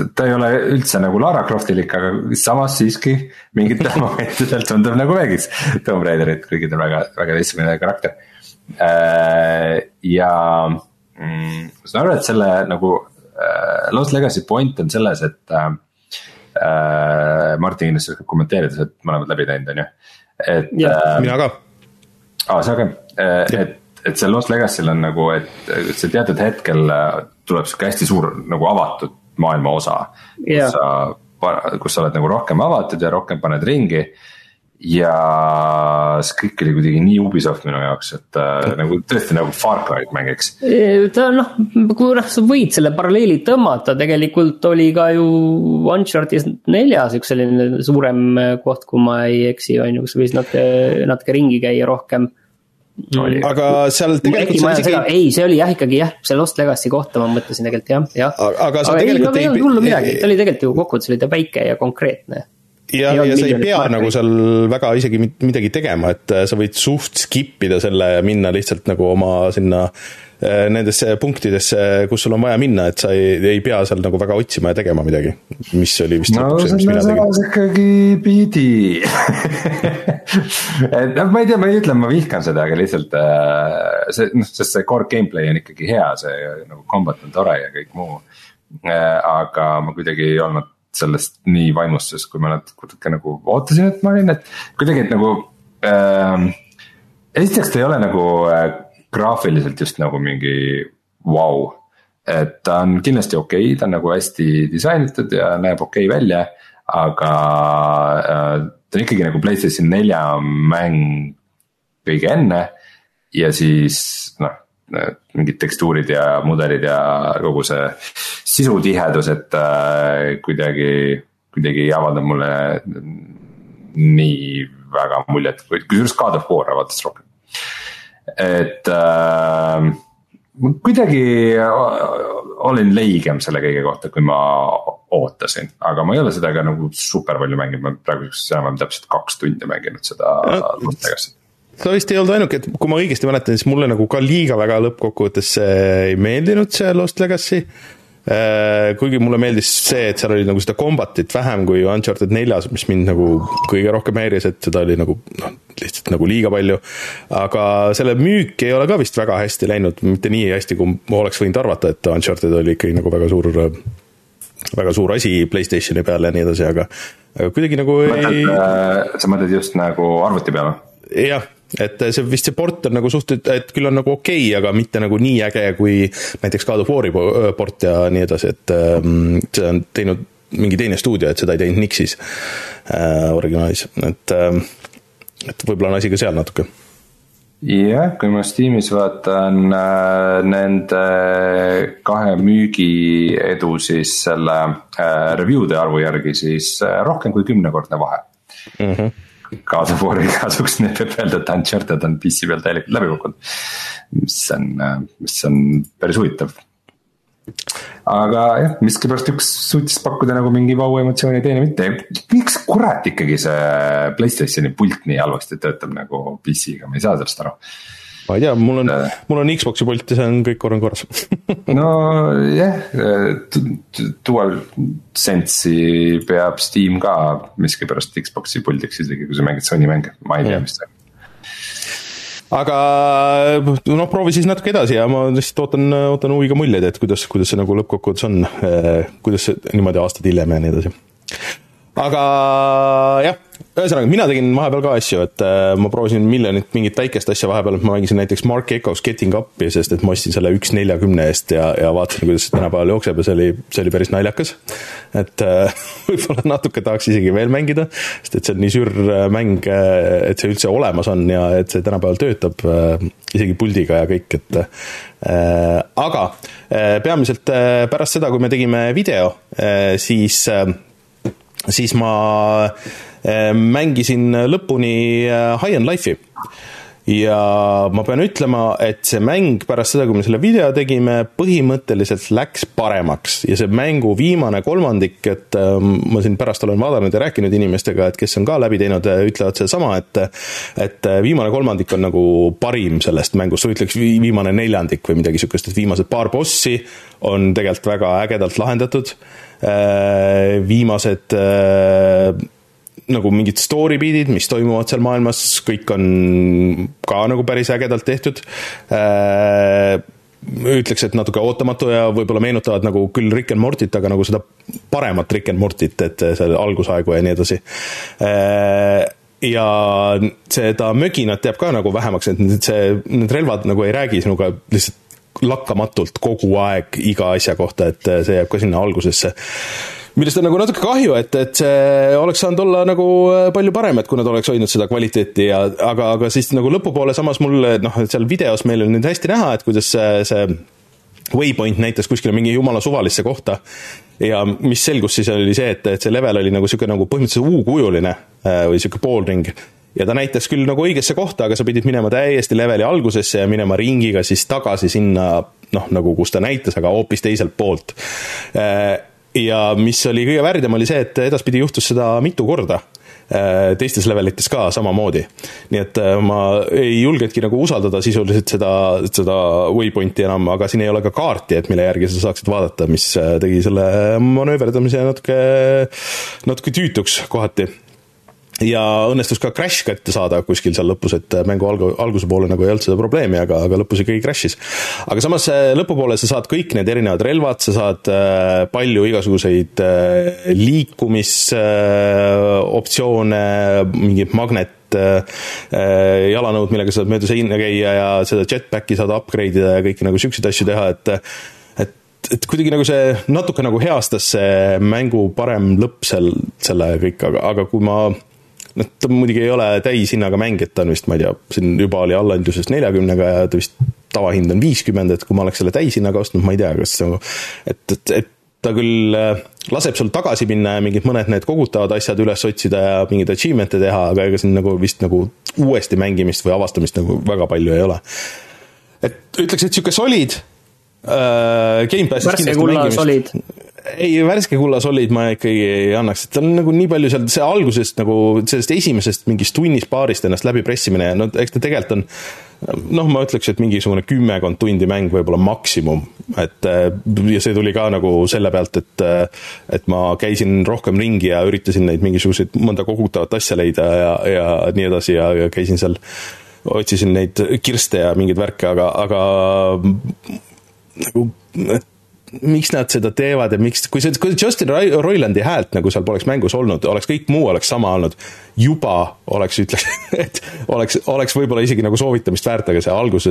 ta ei ole üldse nagu Lara Croftilik, aga samas siiski mingitel <laughs> momentidel tundub nagu mängiks Tomb Raiderit, kuigi ta on väga, väga teistsugune karakter äh,. ja mm, ma saan aru, et selle nagu Äh, Lost Legacy point on selles, et äh, äh,. Martin kindlasti oskab kommenteerida, sa oled mõlemad läbi teinud, on ju, et. Äh, mina ka. aa, sa ka, äh, et, et see Lost Legacy'l on nagu, et see teatud hetkel tuleb sihuke hästi suur nagu avatud maailma osa yeah.. kus sa, kus sa oled nagu rohkem avatud ja rohkem paned ringi ja see kõik oli kuidagi nii Ubisoft minu jaoks, et äh, nagu tõesti nagu Far Cry'd mängiks. ta noh, kui noh, sa võid selle paralleeli tõmmata, tegelikult oli ka ju Uncharted neljas üks selline suurem koht, kui ma ei eksi, on ju, kus võis natuke, natuke ringi käia rohkem Oli. aga seal tegelikult isegi. ei, see oli jah, ikkagi jah, see Lost Legacy kohta ma mõtlesin tegelikult jah, jah. aga sa aga tegelikult ei, ei, ei hullu midagi, ta oli tegelikult ju kokkuvõttes oli ta väike ja konkreetne ja, ja sa ei pea markeid. nagu seal väga isegi midagi tegema, et äh, sa võid suht skip ida selle ja minna lihtsalt nagu oma sinna äh, nendesse punktidesse, kus sul on vaja minna, et sa ei, ei pea seal nagu väga otsima ja tegema midagi, mis oli vist no selles osas ikkagi pidi <laughs> et noh, ma ei tea, ma ei ütle, ma vihkan seda, aga lihtsalt äh, see noh, sest see core gameplay on ikkagi hea, see nagu combat on tore ja kõik muu. aga ma kuidagi ei olnud sellest nii vaimustuses, kui ma natuke nagu ootasin, et ma olin, et kuidagi, et nagu äh,. esiteks ta ei ole nagu äh, graafiliselt just nagu mingi vau wow.. et ta on kindlasti okei okay,, ta on nagu hästi disainitud ja näeb okei okay välja, aga äh, ta on ikkagi nagu Playstation nelja mäng kõige enne. ja siis noh, mingid tekstuurid ja mudelid ja kogu see sisutihedus, et äh, kuidagi, kuidagi ei avalda mulle nii väga muljet, kusjuures God of War avaldas rohkem. et äh, kuidagi olin leigem selle kõige kohta, kui ma ootasin, aga ma ei ole seda ka nagu super palju mänginud, ma praeguseks enam-vähem täpselt kaks tundi mänginud seda Sa vist ei olnud ainuke, et kui ma õigesti mäletan, siis mulle nagu ka liiga väga lõppkokkuvõttes ei meeldinud see Lost Legacy. Äh, kuigi mulle meeldis see, et seal oli nagu seda combat'it vähem kui Uncharted neljas, mis mind nagu kõige rohkem häiris, et seda oli nagu noh, lihtsalt nagu liiga palju. aga selle müük ei ole ka vist väga hästi läinud, mitte nii hästi, kui ma oleks võinud arvata, et Uncharted oli ikkagi nagu väga suur, väga suur asi Playstationi peal ja nii edasi, aga, aga kuidagi nagu mõtled, ei. Äh, sa mõtled just nagu arvuti peale? jah et see vist see port on nagu suht, et küll on nagu okei okay,, aga mitte nagu nii äge kui näiteks God of War'i port ja nii edasi, et ähm, see on teinud mingi teine stuudio, et seda ei teinud Nixis äh, originaalis, et äh,, et võib-olla on asi ka seal natuke. Jah, kui ma Steamis vaatan äh, nende kahe müügi edu siis selle äh, review'de arvu järgi, siis äh, rohkem kui kümnekordne vahe. Mm. -hmm kaasa War'i kasuks, nii et võib öelda, et Uncharted on PC peal täielikult läbi kukkunud. mis on, mis on päris huvitav. aga jah, miskipärast üks suutis pakkuda nagu mingi vau emotsiooni, teine mitte, miks kurat ikkagi see Playstationi pult nii halvasti töötab nagu PC-ga, ma ei saa sellest aru ma ei tea, mul on, mul on Xbox'i pult ja see on kõik korra korras. <laughs> Nojah, Dual Sense'i peab Steam ka miskipärast Xbox'i puldiks, isegi kui sa mängid Sony mänge, ma ei tea, mis on. Aga noh, proovi siis natuke edasi ja ma lihtsalt ootan, ootan huviga muljeid, et kuidas, kuidas see nagu lõppkokkuvõttes on, kuidas see niimoodi aastaid hiljem ja nii edasi. Aga jah ühesõnaga, mina tegin vahepeal ka asju, et äh, ma proovisin miljonit mingit väikest asja vahepeal, et ma mängisin näiteks Mark Echo's Getting Up'i, sest et ma ostsin selle üks neljakümne eest ja, ja vaatasin, kuidas see tänapäeval jookseb ja see oli, see oli päris naljakas. et äh, <laughs> võib-olla natuke tahaks isegi veel mängida, sest et see on nii sür äh, mäng, et see üldse olemas on ja et see tänapäeval töötab isegi puldiga ja kõik, et aga peamiselt pärast seda, kui me tegime video siis siis ma Ehm, mängisin lõpuni äh, High on Life'i. Ja ma pean ütlema, et see mäng pärast seda, kui me selle video tegime, põhimõtteliselt läks paremaks. Ja see mängu viimane kolmandik, et ähm, ma siin pärast olen vaadanud ja rääkinud inimestega, et kes on ka läbi teinud, ütlevad sedasama, et et viimane kolmandik on nagu parim sellest mängust, või ütleks viimane neljandik või midagi niisugust, et viimased paar bossi on tegelikult väga ägedalt lahendatud, viimased nagu mingid story beat'id, mis toimuvad seal maailmas, kõik on ka nagu päris ägedalt tehtud äh, ütleks, et natuke ootamatu ja võib-olla meenutavad nagu küll Rick and Mortit, aga nagu seda paremat Rick and Mortit, et seal algusaegu ja nii edasi. Äh, ja seda möginat jääb ka nagu vähemaks, et see, need relvad nagu ei räägi sinuga lihtsalt lakkamatult kogu aeg iga asja kohta, et see jääb ka sinna algusesse. Millest on nagu natuke kahju, et, et see oleks saanud olla nagu palju parem, et kui nad oleks hoidnud seda kvaliteeti ja aga, aga siis nagu lõpupoole samas mul noh, seal videos meil on nüüd hästi näha, et kuidas see, see Waypoint näitas kuskile mingi jumala suvalisse kohta. Ja mis selgus siis oli see, et, et see level oli nagu niisugune nagu põhimõtteliselt U-kujuline äh, või niisugune poolring ja ta näitas küll nagu õigesse kohta, aga sa pidid minema täiesti leveli algusesse ja minema ringiga siis tagasi sinna noh, nagu kus ta näitas, aga hoopis teiselt poolt. Äh, ja mis oli kõige värdjam, oli see, et edaspidi juhtus seda mitu korda Äh, teistes levelites ka samamoodi. nii et äh, ma ei julgenudki nagu usaldada sisuliselt seda, seda waypoint'i enam, aga siin ei ole ka kaarti, et mille järgi sa saaksid vaadata, mis tegi selle manööverdamise natuke, natuke tüütuks kohati ja õnnestus ka crash kätte saada kuskil seal lõpus, et mängu algu-, alguse poole nagu ei olnud seda probleemi, aga, aga lõpus ikkagi crash'is. aga samas lõpupoole sa saad kõik need erinevad relvad, sa saad äh, palju igasuguseid äh, liikumisoptsioone, mingit magnet jalanõud, millega sa saad mööda seina käia ja seda jetpacki saad upgrade ida ja kõiki nagu siukseid asju teha, et et, et kuidagi nagu see natuke nagu heastas see mängu parem lõpp seal, selle kõik, aga, aga kui ma noh, ta muidugi ei ole täishinnaga mäng, et ta on vist, ma ei tea, siin juba oli allahindluses neljakümnega ja ta vist tavahind on viiskümmend, et kui ma oleks selle täishinnaga ostnud, ma ei tea, kas nagu et, et, et ta küll äh, laseb sul tagasi minna ja mingid mõned need kogutavad asjad üles otsida ja mingeid achievement'e teha, aga ega siin nagu vist nagu uuesti mängimist või avastamist nagu väga palju ei ole. et ütleks, et sihuke solid äh,. Gamepassis kindlasti mängimist ei, värske kullas olid ma ikkagi ei annaks, et tal on nagu nii palju seal, see algusest nagu sellest esimesest mingist tunnist-paarist ennast läbi pressimine ja no eks ta tegelikult on noh, ma ütleks, et mingisugune kümmekond tundi mäng võib-olla maksimum, et ja see tuli ka nagu selle pealt, et et ma käisin rohkem ringi ja üritasin neid mingisuguseid, mõnda kogutavat asja leida ja, ja nii edasi ja, ja käisin seal, otsisin neid kirste ja mingeid värke, aga, aga nagu et miks nad seda teevad ja miks, kui see, kui Justin Roilandi häält nagu seal poleks mängus olnud, oleks kõik muu oleks sama olnud, juba oleks, ütleks, <laughs> et oleks, oleks võib-olla isegi nagu soovitamist väärt, aga see algus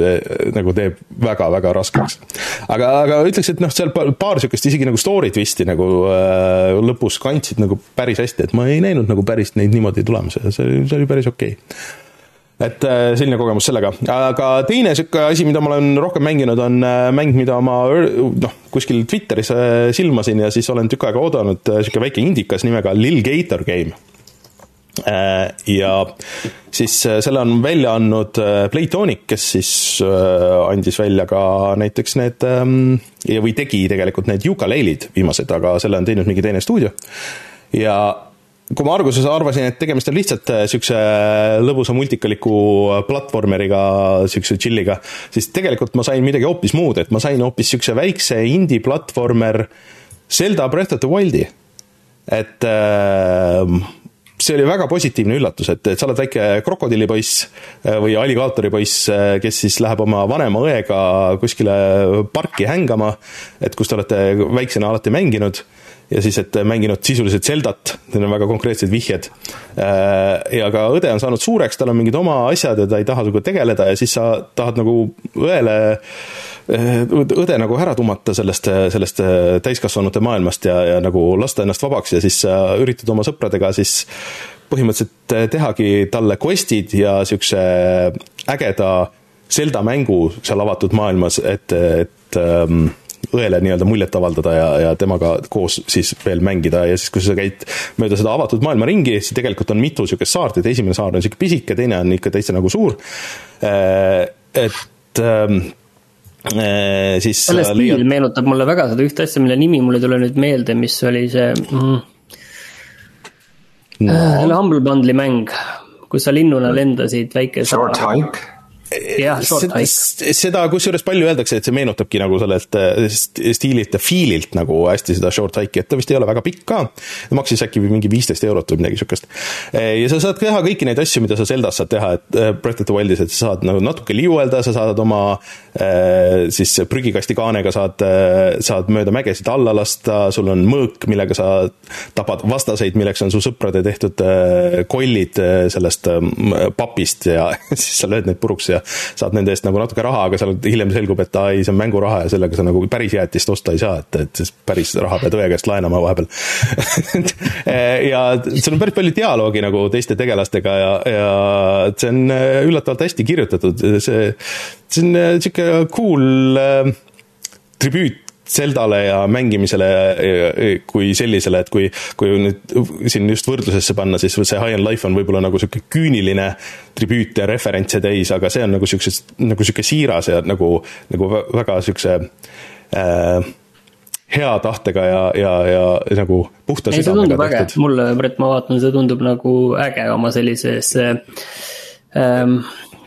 nagu teeb väga-väga raskeks. aga, aga ütleks, et noh, seal paar sihukest isegi nagu story twist'i nagu äh, lõpus kandsid nagu päris hästi, et ma ei näinud nagu päris neid niimoodi tulemas ja see see oli päris okei okay et äh, selline kogemus sellega, aga teine sihuke asi, mida ma olen rohkem mänginud, on äh, mäng, mida ma noh, kuskil Twitteris äh, silmasin ja siis olen tükk aega oodanud, sihuke väike indikas nimega Lil Gator Game. ja siis selle on välja andnud Playtonic, kes siis andis välja ka näiteks need ähm, või tegi tegelikult need Yooka-Layle'id viimased, aga selle on teinud mingi teine stuudio. ja kui ma alguses arvasin, et tegemist on lihtsalt niisuguse äh, lõbusa multikaliku äh, platvormeriga, niisuguse chill'iga, siis tegelikult ma sain midagi hoopis muud, et ma sain hoopis niisuguse väikse indie platvormer Zelda Breath of the Wildi. et äh, see oli väga positiivne üllatus, et, et sa oled väike krokodillipoiss või alligaatoripoiss, kes siis läheb oma vanema õega kuskile parki hängama, et kus te olete väiksena alati mänginud ja siis, et mänginud sisuliselt Zeldat, need on väga konkreetsed vihjed. Äh, ja ka õde on saanud suureks, tal on mingid oma asjad ja ta ei taha sinuga tegeleda ja siis sa tahad nagu õele äh, õde nagu ära tummata sellest, sellest täiskasvanute maailmast ja, ja nagu lasta ennast vabaks ja siis sa üritad oma sõpradega siis põhimõtteliselt tehagi talle quest'id ja siukse ägeda Zelda mängu seal avatud maailmas, et, et ähm, õele nii-öelda muljet avaldada ja, ja temaga koos siis veel mängida ja siis, kui sa käid mööda seda avatud maailma ringi, siis tegelikult on mitu niisugust saart, et esimene saar on niisugune pisike, teine on ikka täitsa nagu suur. Äh, et ähm, äh, siis selle stiil leiad... meenutab mulle väga seda ühte asja, mille nimi mul ei tule nüüd meelde, mis oli see mm, no. selle Humble Bundle'i mäng, kus sa linnuna lendasid väike Short Hike jah, hike. seda kusjuures palju öeldakse, et see meenutabki nagu sellelt äh, stiililt ja feel'ilt nagu hästi seda short hike'i, et ta vist ei ole väga pikk ka. maksis äkki mingi viisteist eurot või midagi sihukest. Äh, ja sa saad teha kõiki neid asju, mida sa Zeldas saad teha, et äh, Breath of the Wildis, et sa saad nagu natuke liuelda, sa saad oma siis prügikasti kaanega saad, saad mööda mägesid alla lasta, sul on mõõk, millega sa tapad vastaseid, milleks on su sõprade tehtud kollid sellest papist ja <laughs> siis sa lööd neid puruks ja ja saad nende eest nagu natuke raha, aga seal hiljem selgub, et aa ei, see on mänguraha ja sellega sa nagu päris jäätist osta ei saa, et, et siis päris raha pead õe käest laenama vahepeal. <laughs> Ja seal on päris palju dialoogi nagu teiste tegelastega ja, ja see on üllatavalt hästi kirjutatud, see, see on sihuke cool tribüüt Zeldale ja mängimisele kui sellisele, et kui, kui nüüd siin just võrdlusesse panna, siis see High on Life on võib-olla nagu sihuke küüniline tribüüt ja referentse täis, aga see on nagu siukses, nagu sihuke siiras ja nagu, nagu väga siukse äh, hea tahtega ja, ja, ja nagu puhta ei, see tundub äge, mulle, Brett, ma vaatan, see tundub nagu äge oma sellises ähm,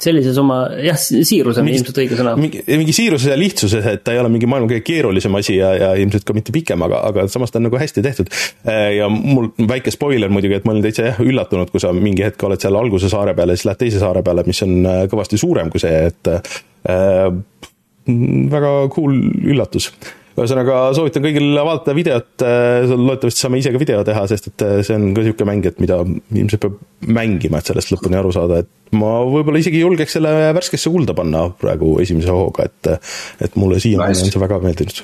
sellises oma, jah, siirus on ilmselt õige sõna. mingi, mingi siiruses ja lihtsuses, et ta ei ole mingi maailma kõige keerulisem asi ja, ja ilmselt ka mitte pikem, aga, aga samas ta on nagu hästi tehtud. Äh, ja mul väike spoiler muidugi, et ma olin täitsa jah üllatunud, kui sa mingi hetk oled seal alguse saare peal ja siis lähed teise saare peale, mis on äh, kõvasti suurem kui see, et äh, väga cool üllatus ühesõnaga soovitan kõigil vaadata videot, äh, loodetavasti saame ise ka video teha, sest et äh, see on ka niisugune mäng, et mida ilmselt peab mängima, et sellest lõpuni aru saada, et ma võib-olla isegi julgeks selle värskesse kulda panna praegu esimese hooga, et et mulle siiamaani nice. on see väga meeldinud.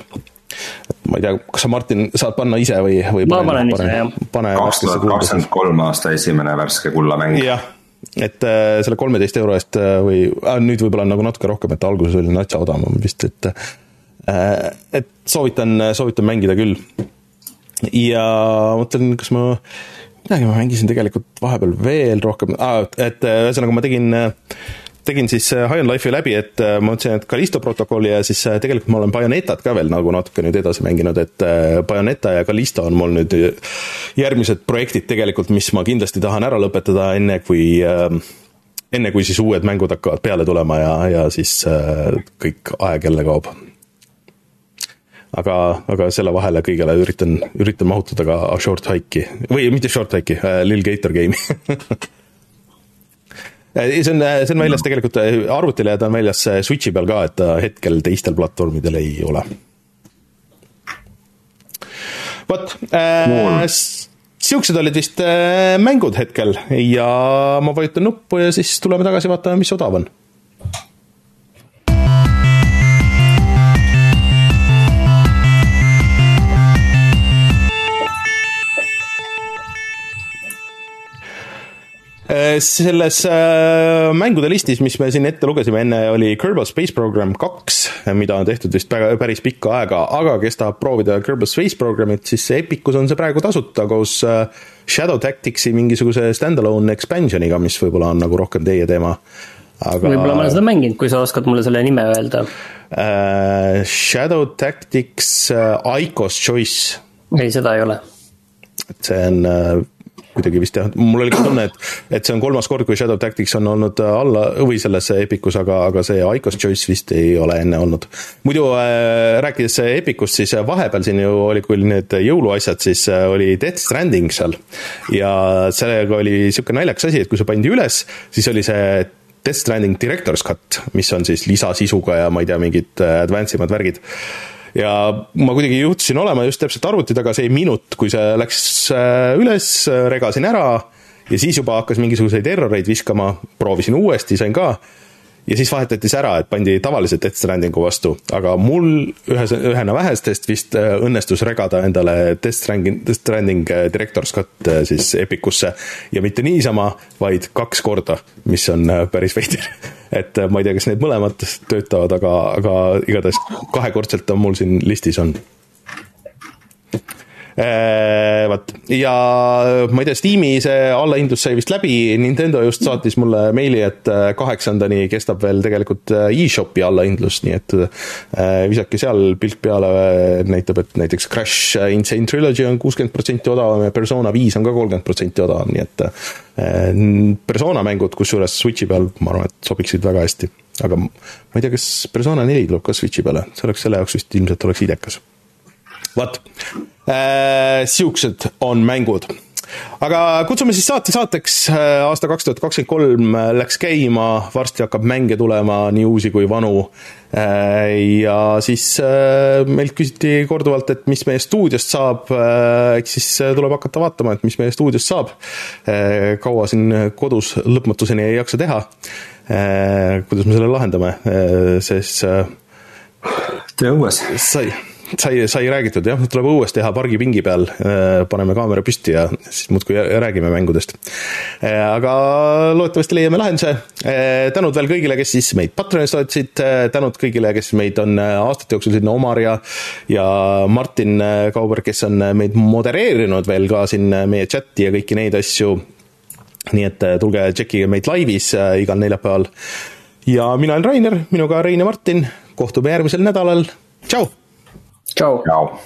ma ei tea, kas sa, Martin, saad panna ise või, või ma panen ise, jah. kaks tuhat kakskümmend kolm aasta esimene värske kullamäng. jah et äh, selle kolmeteist euro eest äh, või äh, nüüd võib-olla on nagu natuke rohkem, et alguses oli natsa odavam vist, et äh, Äh, et soovitan, soovitan mängida küll. ja mõtlen, kas ma, midagi ma mängisin tegelikult vahepeal veel rohkem ah,, et äh, ühesõnaga ma tegin tegin siis äh, High on Life'i läbi, et ma mõtlesin, et Callisto protokolli ja siis tegelikult ma olen Bayonetat ka veel nagu natuke nüüd edasi mänginud, et Bayoneta ja Callisto on mul nüüd järgmised projektid tegelikult, mis ma kindlasti tahan ära lõpetada, enne kui enne kui siis uued mängud hakkavad peale tulema ja, ja siis kõik aeg jälle kaob aga, aga selle vahele kõigele üritan, üritan mahutada ka short hike'i. Või mitte short hike'i äh,, Lil Gator game'i. <laughs> Äh, see on, see on väljas tegelikult äh, arvutile ja ta on väljas äh, Switchi peal ka, et ta hetkel teistel platvormidel ei ole. vot äh,, siuksed olid vist äh, mängud hetkel. Ja ma vajutan nuppu ja siis tuleme tagasi, vaatame, mis odav on selles äh, mängude listis, mis me siin ette lugesime enne, oli Kerbal Space Program kaks, mida on tehtud vist väga, päris pikka aega, aga kes tahab proovida Kerbal Space Programmit, siis Epicus on see praegu tasuta koos äh, Shadow Tacticsi mingisuguse stand-alone expansion'iga, mis võib-olla on nagu rohkem teie teema. aga võib-olla ma olen seda mänginud, kui sa oskad mulle selle nime öelda uh,. Shadow Tactics uh, Icos Choice. ei, seda ei ole. et see on uh, kuidagi vist jah, mul oli ka tunne, et, et see on kolmas kord, kui Shadow Tactics on olnud äh, alla või selles Epicus, aga, aga see Icos Choice vist ei ole enne olnud. muidu äh, rääkides Epicust, siis vahepeal siin ju oli, kui need jõuluasjad, siis äh, oli Death Stranding seal. ja sellega oli sihuke naljakas asi, et kui see pandi üles, siis oli see Death Stranding Director's Cut, mis on siis lisasisuga ja ma ei tea, mingid äh, advance imad värgid ja ma kuidagi juhtusin olema just täpselt arvuti taga see minut, kui see läks äh, üles, regasin ära ja siis juba hakkas mingisuguseid erroreid viskama, proovisin uuesti, sain ka ja siis vahetati see ära, et pandi tavalise Death Strandingu vastu, aga mul ühe, ühena vähestest vist äh, õnnestus regada endale Death Stranding, Death Stranding äh, Director's Cut äh, siis Epicusse ja mitte niisama, vaid kaks korda, mis on päris veider. <laughs> et ma ei tea, kas need mõlemad töötavad, aga, aga igatahes kahekordselt on mul siin listis on vot, ja ma ei tea, Steam'i see allahindlus sai vist läbi, Nintendo just saatis mulle meili, et äh, kaheksandani kestab veel tegelikult äh, e-shopi allahindlus, nii et visake seal pilk peale, näitab, et näiteks Crash Insane Trilogy on kuuskümmend protsenti odavam ja Persona viis on ka kolmkümmend protsenti odavam, nii et Persona mängud, kusjuures Switchi peal, ma arvan, et sobiksid väga hästi. aga ma ei tea, kas Persona neli tuleb ka Switchi peale, see oleks selle jaoks vist ilmselt oleks idekas. Vot äh,, siuksed on mängud aga kutsume siis saate saateks, aasta kaks tuhat kakskümmend kolm läks käima, varsti hakkab mänge tulema, nii uusi kui vanu. ja siis meilt küsiti korduvalt, et mis meie stuudiost saab, eks siis tuleb hakata vaatama, et mis meie stuudiost saab. kaua siin kodus lõpmatuseni ei jaksa teha. kuidas me selle lahendame, sest tee õues. sai sai, sai räägitud jah, tuleb õues teha pargipingi peal, äh, paneme kaamera püsti ja siis muudkui räägime mängudest. Äh, aga loodetavasti leiame lahenduse. Äh, tänud veel kõigile, kes siis meid Patreonis toetasid, tänud kõigile, kes meid on aastate jooksul siin, Omar ja, ja Martin Kauber, kes on meid modereerinud veel ka siin meie chati ja kõiki neid asju. nii et tulge tšekkige meid laivis igal neljapäeval. ja mina olen Rainer, minuga Rein ja Martin, kohtume järgmisel nädalal, tšau Ciao. Ciao.